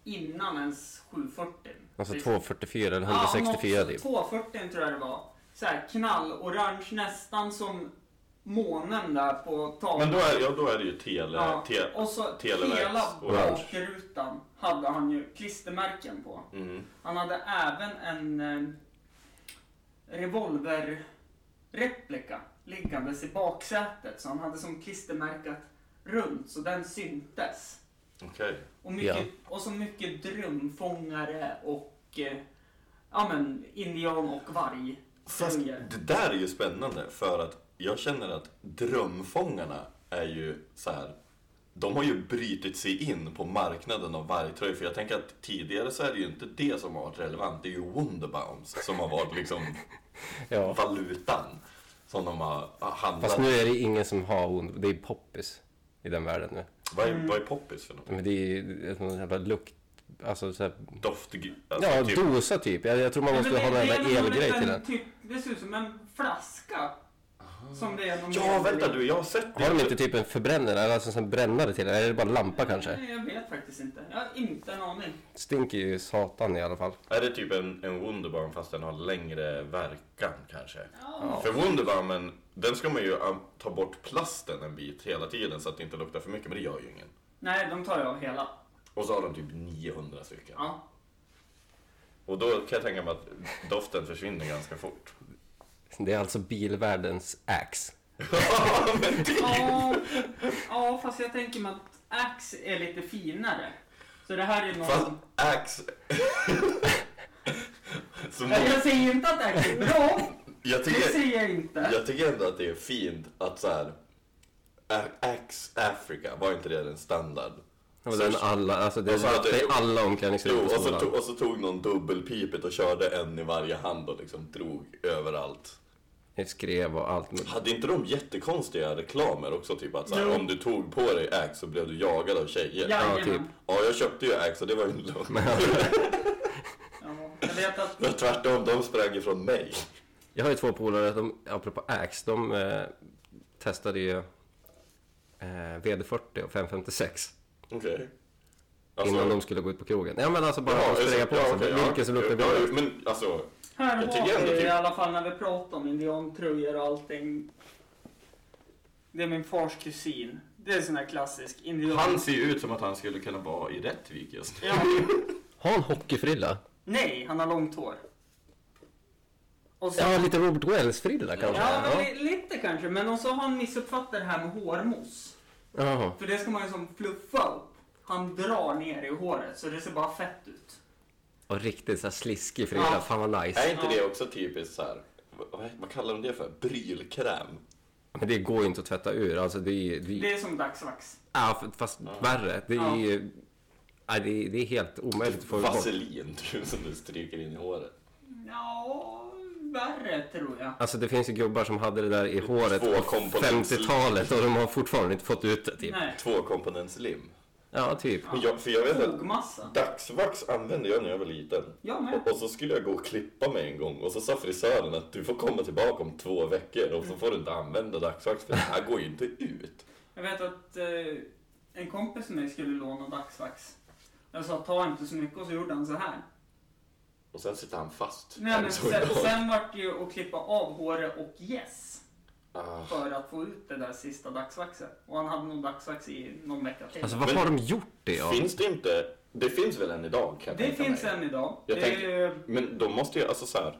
Speaker 3: innan ens 740.
Speaker 2: alltså
Speaker 3: Precis.
Speaker 2: 244 eller
Speaker 3: Ja,
Speaker 2: 164
Speaker 3: något-
Speaker 2: typ.
Speaker 3: 240 tror jag det var. Så här knallorange, nästan som månen där på taket.
Speaker 1: Men då är, ja, då är det ju tele...
Speaker 3: Ja,
Speaker 1: te,
Speaker 3: och så
Speaker 1: Televerks
Speaker 3: hela bakrutan hade han ju klistermärken på.
Speaker 1: mm.
Speaker 3: Han hade även en eh, revolverreplika liggandes i baksätet. Så han hade som klistermärkat runt så den syntes.
Speaker 1: Okej.
Speaker 3: Och, mycket, och så mycket drömfångare och eh, ja men indian och varg.
Speaker 1: Fast det där är ju spännande för att jag känner att drömfångarna är ju så här. De har ju brytit sig in på marknaden av vargtröjor. För jag tänker att tidigare så är det ju inte det som har varit relevant. Det är ju Wonderbounce som har varit liksom
Speaker 2: Ja.
Speaker 1: valutan. Som de har handlat.
Speaker 2: Fast nu är det ingen som har ond. Det är poppis i den världen nu.
Speaker 1: Vad är, vad är poppis för något?
Speaker 2: Men det är ju sån jävla lukt... Alltså så här,
Speaker 1: Doft... Alltså,
Speaker 2: Ja,
Speaker 1: typ,
Speaker 2: dosa typ. Jag, jag tror man måste
Speaker 3: men
Speaker 2: ha
Speaker 3: det-
Speaker 2: en jävla elgrej till den.
Speaker 3: Typ, det ser ut som en flaska. Som det är någon
Speaker 1: Ja, vänta du, jag har sett det.
Speaker 2: Har de inte typ en förbrännare, eller alltså en brännare till eller är det bara lampa kanske?
Speaker 3: Nej, Jag vet faktiskt inte. Jag har inte en aning.
Speaker 2: Stinker ju satan i alla fall.
Speaker 1: Är det typ en, en Wunderbaum fast den har längre verkan kanske?
Speaker 3: Ja.
Speaker 1: För Wunderbaumen, den ska man ju um, ta bort plasten en bit hela tiden så att det inte luktar för mycket, men det gör ju ingen.
Speaker 3: Nej, de tar ju av hela.
Speaker 1: Och så har de typ 900 stycken.
Speaker 3: Ja.
Speaker 1: Och då kan jag tänka mig att doften försvinner ganska fort.
Speaker 2: Det är alltså bilvärldens Axe.
Speaker 3: Ja, ja, fast jag tänker mig att Axe är lite finare. Så det här är någon...
Speaker 1: Fast Axe...
Speaker 3: Nej, Jag säger inte att Axe är bra.
Speaker 1: jag,
Speaker 3: Det
Speaker 1: tycker,
Speaker 3: säger jag inte.
Speaker 1: jag tycker ändå att det är fint att så här. Axe Africa, var inte det en standard?
Speaker 2: Det var den alla, alltså det,
Speaker 1: att
Speaker 2: det
Speaker 1: det-
Speaker 2: är alla omklädningsrum
Speaker 1: och så, tog, och så tog någon dubbelpipet och körde en i varje hand och liksom drog överallt.
Speaker 2: Det skrev och allt. Men-
Speaker 1: Hade inte de jättekonstiga reklamer också? Typ att så här,
Speaker 3: Jo.
Speaker 1: om du tog på dig Axe så blev du jagad av tjejer. Ja,
Speaker 2: Ja, typ.
Speaker 1: jag köpte ju Axe och det var ju lögn.
Speaker 3: Ja, jag vet att...
Speaker 1: Men tvärtom, de sprang ifrån mig.
Speaker 2: Jag har ju två polare, de, apropå Axe, de eh, testade ju eh, VD40 och 556
Speaker 1: Okej.
Speaker 2: innan de skulle gå ut på krogen. Ja men alltså bara
Speaker 1: Ja,
Speaker 2: att spraya på
Speaker 1: ja,
Speaker 2: sig,
Speaker 1: okej,
Speaker 2: vilken
Speaker 1: ja.
Speaker 2: som luktar
Speaker 1: ja,
Speaker 2: bra.
Speaker 1: Men alltså,
Speaker 3: Här
Speaker 1: Jag
Speaker 3: har vi
Speaker 1: typ-
Speaker 3: i alla fall när vi pratar om indiantröjor och allting. Det är min fars kusin. Det är sån här klassisk indian...
Speaker 1: han ser ju ut som att han skulle kunna vara i Rättvik just nu.
Speaker 3: Ja.
Speaker 2: Har han hockeyfrilla?
Speaker 3: Nej, han har långt hår. Och så...
Speaker 2: Ja, lite Robert Wells-frilla kanske?
Speaker 3: Ja, men li- lite kanske. Men och så har han missuppfattat det här med hårmos.
Speaker 2: Jaha.
Speaker 3: För det ska man ju som fluffa upp. Han drar ner i håret så det ser bara fett ut.
Speaker 2: Och riktigt så här sliskig frilla,
Speaker 3: Ja.
Speaker 2: fan vad nice.
Speaker 1: Är inte
Speaker 3: Ja.
Speaker 1: det också typiskt så här, vad, vad kallar de det för? Brylkräm?
Speaker 2: Men det går ju inte att tvätta ur, alltså det är det,
Speaker 3: Det är som dagsvax.
Speaker 2: ja, fast värre. Det är
Speaker 3: Ja.
Speaker 2: ju... Ja, det, är, det är helt omöjligt att få bort.
Speaker 1: Vaselin tror jag, som du stryker in i håret.
Speaker 3: Ja, värre tror jag.
Speaker 2: Alltså det finns ju gubbar som hade det där i håret på
Speaker 1: komponents-
Speaker 2: 50-talet och de har fortfarande inte fått ut det typ.
Speaker 3: Nej.
Speaker 2: Ja, typ.
Speaker 1: Men jag, för jag vet att dagsvax använde jag när jag var liten.
Speaker 3: Jag med.
Speaker 1: Och, och så skulle jag gå och klippa mig en gång och så sa frisören att du får komma tillbaka om två veckor och så får du inte använda dagsvax för det här går ju inte ut.
Speaker 3: Jag vet att eh, en kompis med mig skulle låna dagsvax. Jag sa ta inte så mycket och så gjorde han så här.
Speaker 1: Och sen sitter han fast.
Speaker 3: Nej, men sen, sen vart det ju att klippa av håret och yes.
Speaker 1: Ah.
Speaker 3: För att få ut det där sista dagsvaxet. Och han hade nog dagsvax i någon vecka till.
Speaker 2: Alltså varför
Speaker 1: Men-
Speaker 2: har de gjort det? Ja?
Speaker 1: Finns det inte, det finns väl än idag kan
Speaker 3: det finns
Speaker 1: mig.
Speaker 3: än idag.
Speaker 1: Jag
Speaker 3: det är,
Speaker 1: Men de måste ju, alltså så här.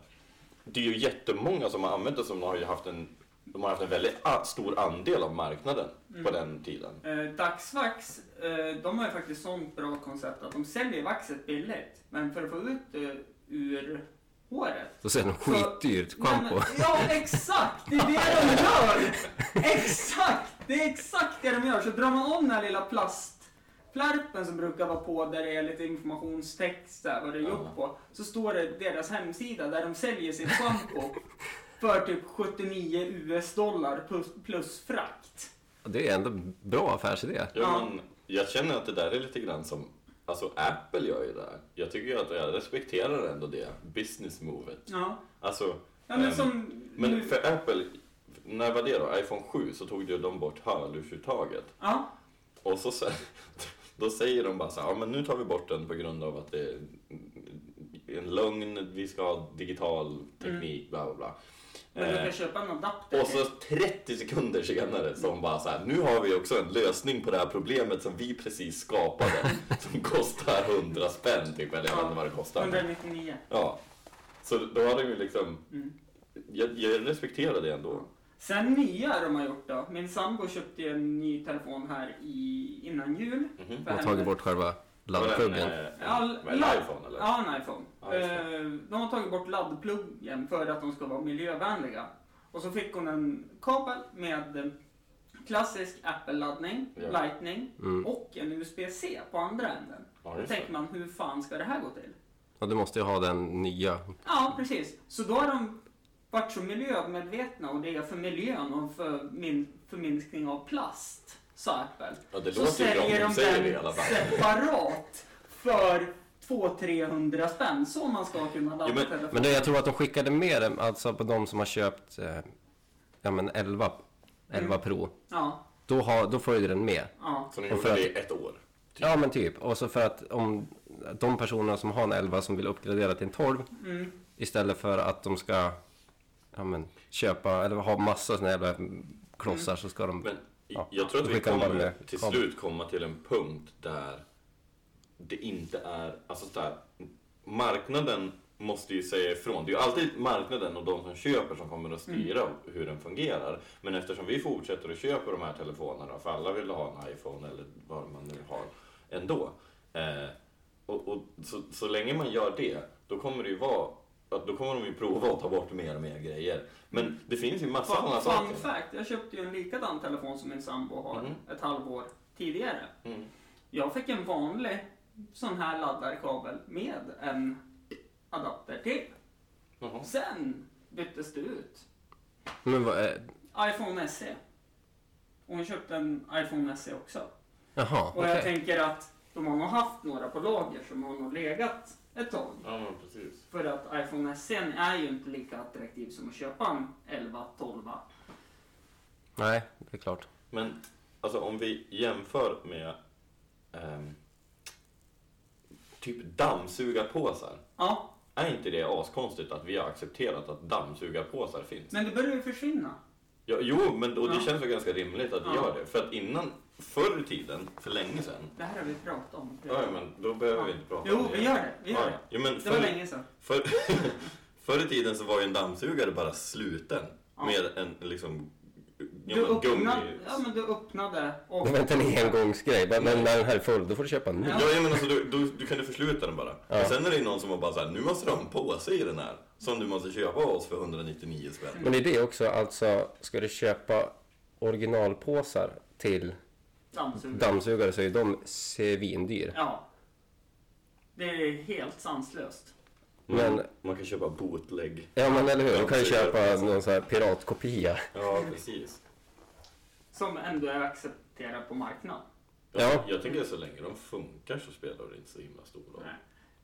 Speaker 1: Det är ju jättemånga som har använt det som har ju haft en, de har haft en väldigt a- stor andel av marknaden
Speaker 3: Mm.
Speaker 1: på den tiden.
Speaker 3: eh, dagsvax, eh, de har ju faktiskt sånt bra koncept att de säljer vaxet billigt. Men för att få ut det ur håret
Speaker 2: Då säger de skitdyrt schampo.
Speaker 3: Ja, exakt! Det är det de gör! Exakt! Det är exakt det de gör. Så drar man om den här lilla plastflärpen som brukar vara på där det är lite informationstext där, vad det är gjort på. Så står det deras hemsida där de säljer sitt schampo för typ 79 US-dollar plus, plus frakt.
Speaker 2: Det är ändå bra affärsidé.
Speaker 1: Ja. Men jag känner att det där är lite grann som, alltså Apple gör ju det här. Jag tycker ju att jag respekterar ändå det business movet.
Speaker 3: Ja,
Speaker 1: Alltså,
Speaker 3: ja men
Speaker 1: ehm,
Speaker 3: som...
Speaker 1: men för Apple, när var det då? iPhone 7 så tog ju de bort hörlursuttaget.
Speaker 3: Ja,
Speaker 1: Och så sen, då säger de bara så här, ja men nu tar vi bort den på grund av att det är en lögn, vi ska ha digital teknik, bla bla bla.
Speaker 3: Men du kan köpa en adapter.
Speaker 1: och så 30 sekunder senare så hon bara så här, nu har vi också en lösning på det här problemet som vi precis skapade. som kostar 100 spänn typ, eller jag vet inte vad det kostar.
Speaker 3: 199.
Speaker 1: Ja. Så då har de ju liksom,
Speaker 3: Mm.
Speaker 1: jag, jag respekterar det ändå.
Speaker 3: Sen nya de har gjort då. Min sambo köpte ju en ny telefon här i, innan jul.
Speaker 2: De har
Speaker 3: henne.
Speaker 2: tagit bort själva laddpluggen.
Speaker 1: En,
Speaker 3: Ja,
Speaker 1: en, iPhone eller?
Speaker 3: Ja, en iPhone.
Speaker 1: Ja.
Speaker 3: Eh, de har tagit bort laddpluggen för att de ska vara miljövänliga. Och så fick hon en kabel med eh, klassisk Apple-laddning,
Speaker 1: Ja.
Speaker 3: Lightning
Speaker 2: Mm.
Speaker 3: och en USB-C på andra änden.
Speaker 1: Ja,
Speaker 3: Då tänker man, hur fan ska det här gå till?
Speaker 2: Ja, du måste ju ha den nya.
Speaker 3: Ja, precis. Så då har de varit så miljömedvetna och det är för miljön och för min förminskning av plast, sa Apple.
Speaker 1: Ja, det
Speaker 3: så
Speaker 1: låter bra
Speaker 3: säljer de
Speaker 1: de säger det i
Speaker 3: den
Speaker 1: alla fall.
Speaker 3: separat för 200-300 spänn så man ska kunna ladda
Speaker 1: Jo, men-
Speaker 3: telefonen.
Speaker 2: Men det, jag tror att de skickade med dem, alltså på de som har köpt eh, ja, men 11, 11
Speaker 3: Mm.
Speaker 2: Pro,
Speaker 3: Ja,
Speaker 2: då, har, då följer den med.
Speaker 3: ja.
Speaker 1: Så ni gjorde
Speaker 2: för
Speaker 1: det i ett år? Typ.
Speaker 2: Ja, men typ. Och så för att om de personerna som har en 11 som vill uppgradera till en 12
Speaker 3: Mm.
Speaker 2: istället för att de ska ja, men, köpa eller ha massa såna jävla klossar så ska de...
Speaker 1: Men
Speaker 2: Ja,
Speaker 1: jag tror att vi kommer till slut komma till en punkt där det inte är, alltså så där, marknaden måste ju säga ifrån. Det är ju alltid marknaden och de som köper som kommer att styra
Speaker 2: Mm.
Speaker 1: hur den fungerar. Men eftersom vi fortsätter att köpa de här telefonerna, för alla vill ha en iPhone eller vad man nu har ändå. Eh, och, och så, så länge man gör det, då kommer det ju vara att då kommer de ju prova att ta bort mer och mer grejer. Men det finns ju massa sådana saker.
Speaker 3: fun fact, jag köpte ju en likadan telefon som min sambo har
Speaker 1: Mhm.
Speaker 3: ett halvår tidigare.
Speaker 1: Mm.
Speaker 3: Jag fick en vanlig sån här laddarkabel med en adapter till.
Speaker 1: Jaha.
Speaker 3: Sen byttes det ut.
Speaker 2: Men vad är...
Speaker 3: iPhone SE. Och hon köpte en iPhone SE också.
Speaker 2: Jaha,
Speaker 3: Och jag
Speaker 2: okej.
Speaker 3: tänker att de har nog haft några på lager som har nog legat ett tag.
Speaker 1: Ja, men precis.
Speaker 3: För att iPhone SE är ju inte lika attraktiv som att köpa en 11, 12.
Speaker 2: Nej, det är klart.
Speaker 1: Men alltså om vi jämför med ehm, typ dammsugarpåsar.
Speaker 3: Ja,
Speaker 1: Är inte det askonstigt att vi har accepterat att dammsugarpåsar finns?
Speaker 3: men det börjar ju försvinna.
Speaker 1: Ja, jo, men och det
Speaker 3: Ja.
Speaker 1: känns väl ganska rimligt att vi
Speaker 3: Ja.
Speaker 1: gör det. För att innan, förr i tiden, för länge sedan.
Speaker 3: Det här har vi pratat om.
Speaker 1: Ja, men då behöver vi inte prata
Speaker 3: Jo,
Speaker 1: om det.
Speaker 3: vi gör det. Vi gör
Speaker 1: Ja,
Speaker 3: det.
Speaker 1: ja, men
Speaker 3: Det var
Speaker 1: förr,
Speaker 3: länge sedan.
Speaker 1: förr, förr i tiden så var ju en dammsugare bara sluten.
Speaker 3: Ja.
Speaker 1: Med en liksom... Ja,
Speaker 3: Du öppnade, ja, men du öppnade och...
Speaker 2: Det var inte en engångsgrej. Men men när den här är full, då får du köpa en ny.
Speaker 3: Ja.
Speaker 1: Ja, men alltså du, du, du kan ju försluta den bara.
Speaker 2: Ja.
Speaker 1: Sen är det någon som har bara såhär, nu måste du ha en påse i den här. Som du måste köpa av oss för 199 spänn.
Speaker 2: Men det är det också, alltså ska du köpa originalpåsar till
Speaker 3: Dammsugare.
Speaker 2: dammsugare så är de svindyr.
Speaker 3: Ja. Det är helt sanslöst.
Speaker 2: Men-
Speaker 1: Men man kan köpa bootleg.
Speaker 2: Ja men eller hur, du kan ju köpa någon sån här piratkopia.
Speaker 1: Ja, precis.
Speaker 3: Som ändå är accepterad på marknaden.
Speaker 1: Ja.
Speaker 2: Ja.
Speaker 1: Jag tänker så länge de funkar så spelar det inte så himla stor roll.
Speaker 3: Nej.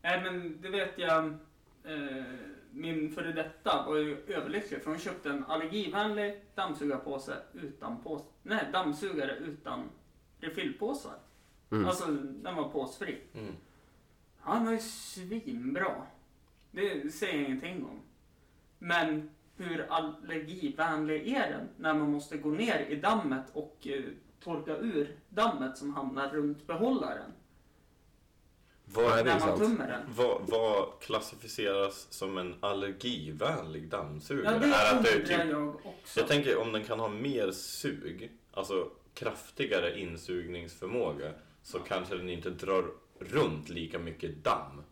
Speaker 3: Nej, men det vet jag. Eh, min före detta var ju överlycklig för hon köpte en allergivänlig dammsugarpåse utan pås... Nej, dammsugare utan refillpåsar.
Speaker 2: Mm.
Speaker 3: Alltså, den var påsfri.
Speaker 1: Mm.
Speaker 3: Han var ju svinbra. Det säger jag ingenting om. Men hur allergivänlig är den när man måste gå ner i dammet och eh, torka ur dammet som hamnar runt behållaren
Speaker 1: Vad,
Speaker 2: det är
Speaker 3: när man tömmer den?
Speaker 1: vad, vad klassificeras som en allergivänlig dammsugare?
Speaker 3: Ja, det
Speaker 1: är att det är typ,
Speaker 3: jag också.
Speaker 1: jag tänker om den kan ha mer sug, alltså kraftigare insugningsförmåga, så kanske den inte drar runt lika mycket damm.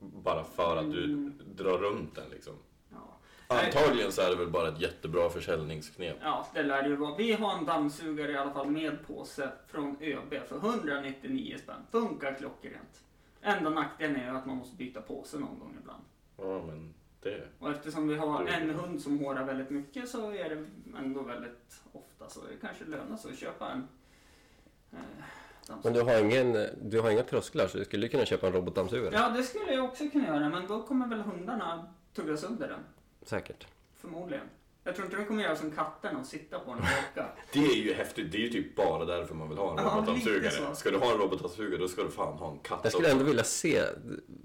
Speaker 1: Bara för att du
Speaker 3: Mm.
Speaker 1: drar runt den liksom. Antagligen så är det väl bara ett jättebra försäljningsknep.
Speaker 3: Ja, det lär det ju vara. Vi har en dammsugare i alla fall med påse från ÖB för 199 spänn. Funkar klockrent. Enda nackdelen är att man måste byta påse någon gång ibland.
Speaker 1: Ja, men det...
Speaker 3: Och eftersom vi har en hund som hårar väldigt mycket så är det ändå väldigt ofta så det kanske lönar sig att köpa en eh,
Speaker 2: Men du har, ingen, du har inga trösklar så du skulle kunna köpa en robotdammsugare.
Speaker 3: Ja, det skulle jag också kunna göra, men då kommer väl hundarna tugga sönder den.
Speaker 2: Säkert.
Speaker 3: Förmodligen. Jag tror inte de kommer göra som katterna och sitta på den och åka.
Speaker 1: Det är ju häftigt. Det är ju typ bara därför man vill ha en
Speaker 3: Ja, lite
Speaker 1: robotdammsugare. Ska du ha en robotdammsugare då ska du fan ha en katt
Speaker 2: Jag skulle
Speaker 1: också.
Speaker 2: ändå vilja se,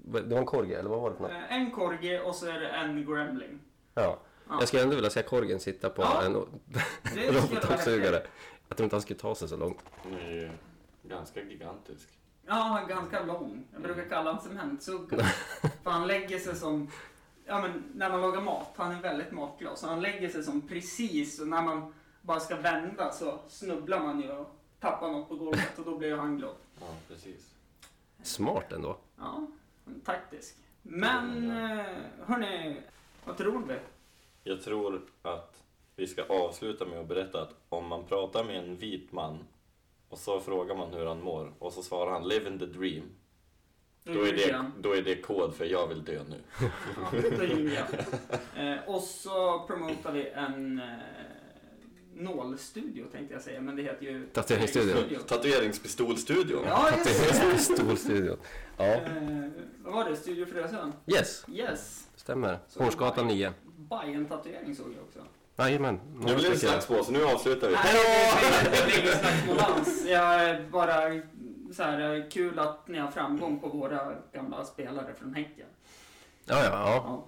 Speaker 2: det var en korgi eller vad var det för något?
Speaker 3: Eh, En corgi och så är det en gremling.
Speaker 2: Ja.
Speaker 3: Ja.
Speaker 2: Jag skulle ändå vilja se korgen sitta på
Speaker 3: Ja.
Speaker 2: en
Speaker 3: Det skulle vara
Speaker 2: robotdammsugare. Jag tror inte han skulle ta sig så långt.
Speaker 1: Den är ju ganska gigantisk.
Speaker 3: Ja, han är ganska lång. Jag brukar kalla honom cementsugga. För han lägger sig som... Ja, men när man lagar mat, han är väldigt matglad, så han lägger sig som precis, och när man bara ska vända så snubblar man ju och tappar något på golvet och då blir ju han glad.
Speaker 1: Ja, precis.
Speaker 2: Smart ändå.
Speaker 3: Ja, taktisk. Men, eh, hörni, vad tror vi?
Speaker 1: Jag tror att vi ska avsluta med att berätta att om man pratar med en vit man och så frågar man hur han mår och så svarar han living the dream. Då är, det,
Speaker 3: han.
Speaker 1: då är det kod för jag vill dö nu.
Speaker 3: Ja, då ljuger jag. Eh, och så promotar vi en eh, nålstudio tänkte jag säga, men det heter ju...
Speaker 2: Tatueringsstudio.
Speaker 1: Tatueringspistolstudion.
Speaker 3: Ja, just det.
Speaker 2: Storstudion. Ja.
Speaker 3: Eh, vad var det? Studio Frösön?
Speaker 2: Yes,
Speaker 3: Yes.
Speaker 2: stämmer. Hornsgatan 9.
Speaker 3: Bajen tatuering såg jag också.
Speaker 2: Jajamän.
Speaker 1: Nu blir det slagsmål, så nu avslutar vi.
Speaker 3: Nej, det blir- det blir ingen slagsmålans. Jag är bara så här, eh, kul att ni har framgång på våra gamla spelare från Häcken.
Speaker 2: Ja, ja, ja.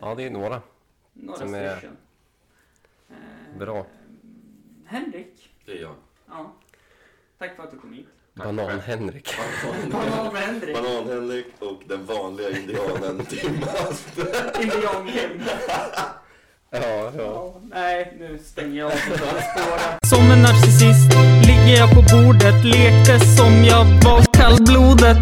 Speaker 3: Ja.
Speaker 2: Det är några.
Speaker 3: Några
Speaker 2: som är
Speaker 3: stycken. Eh,
Speaker 2: bra.
Speaker 3: Henrik.
Speaker 1: Det är jag.
Speaker 3: Ja. Tack för att du kom hit.
Speaker 2: Banan-Henrik.
Speaker 3: Banan-Henrik.
Speaker 1: Banan-Henrik och den vanliga indianen Tim Asp.
Speaker 3: Indian Kim.
Speaker 2: Ja, ja.
Speaker 3: Ja, nej, nu stänger jag av. Som en narcissist jag på bordet, lekte som jag var kallblodet.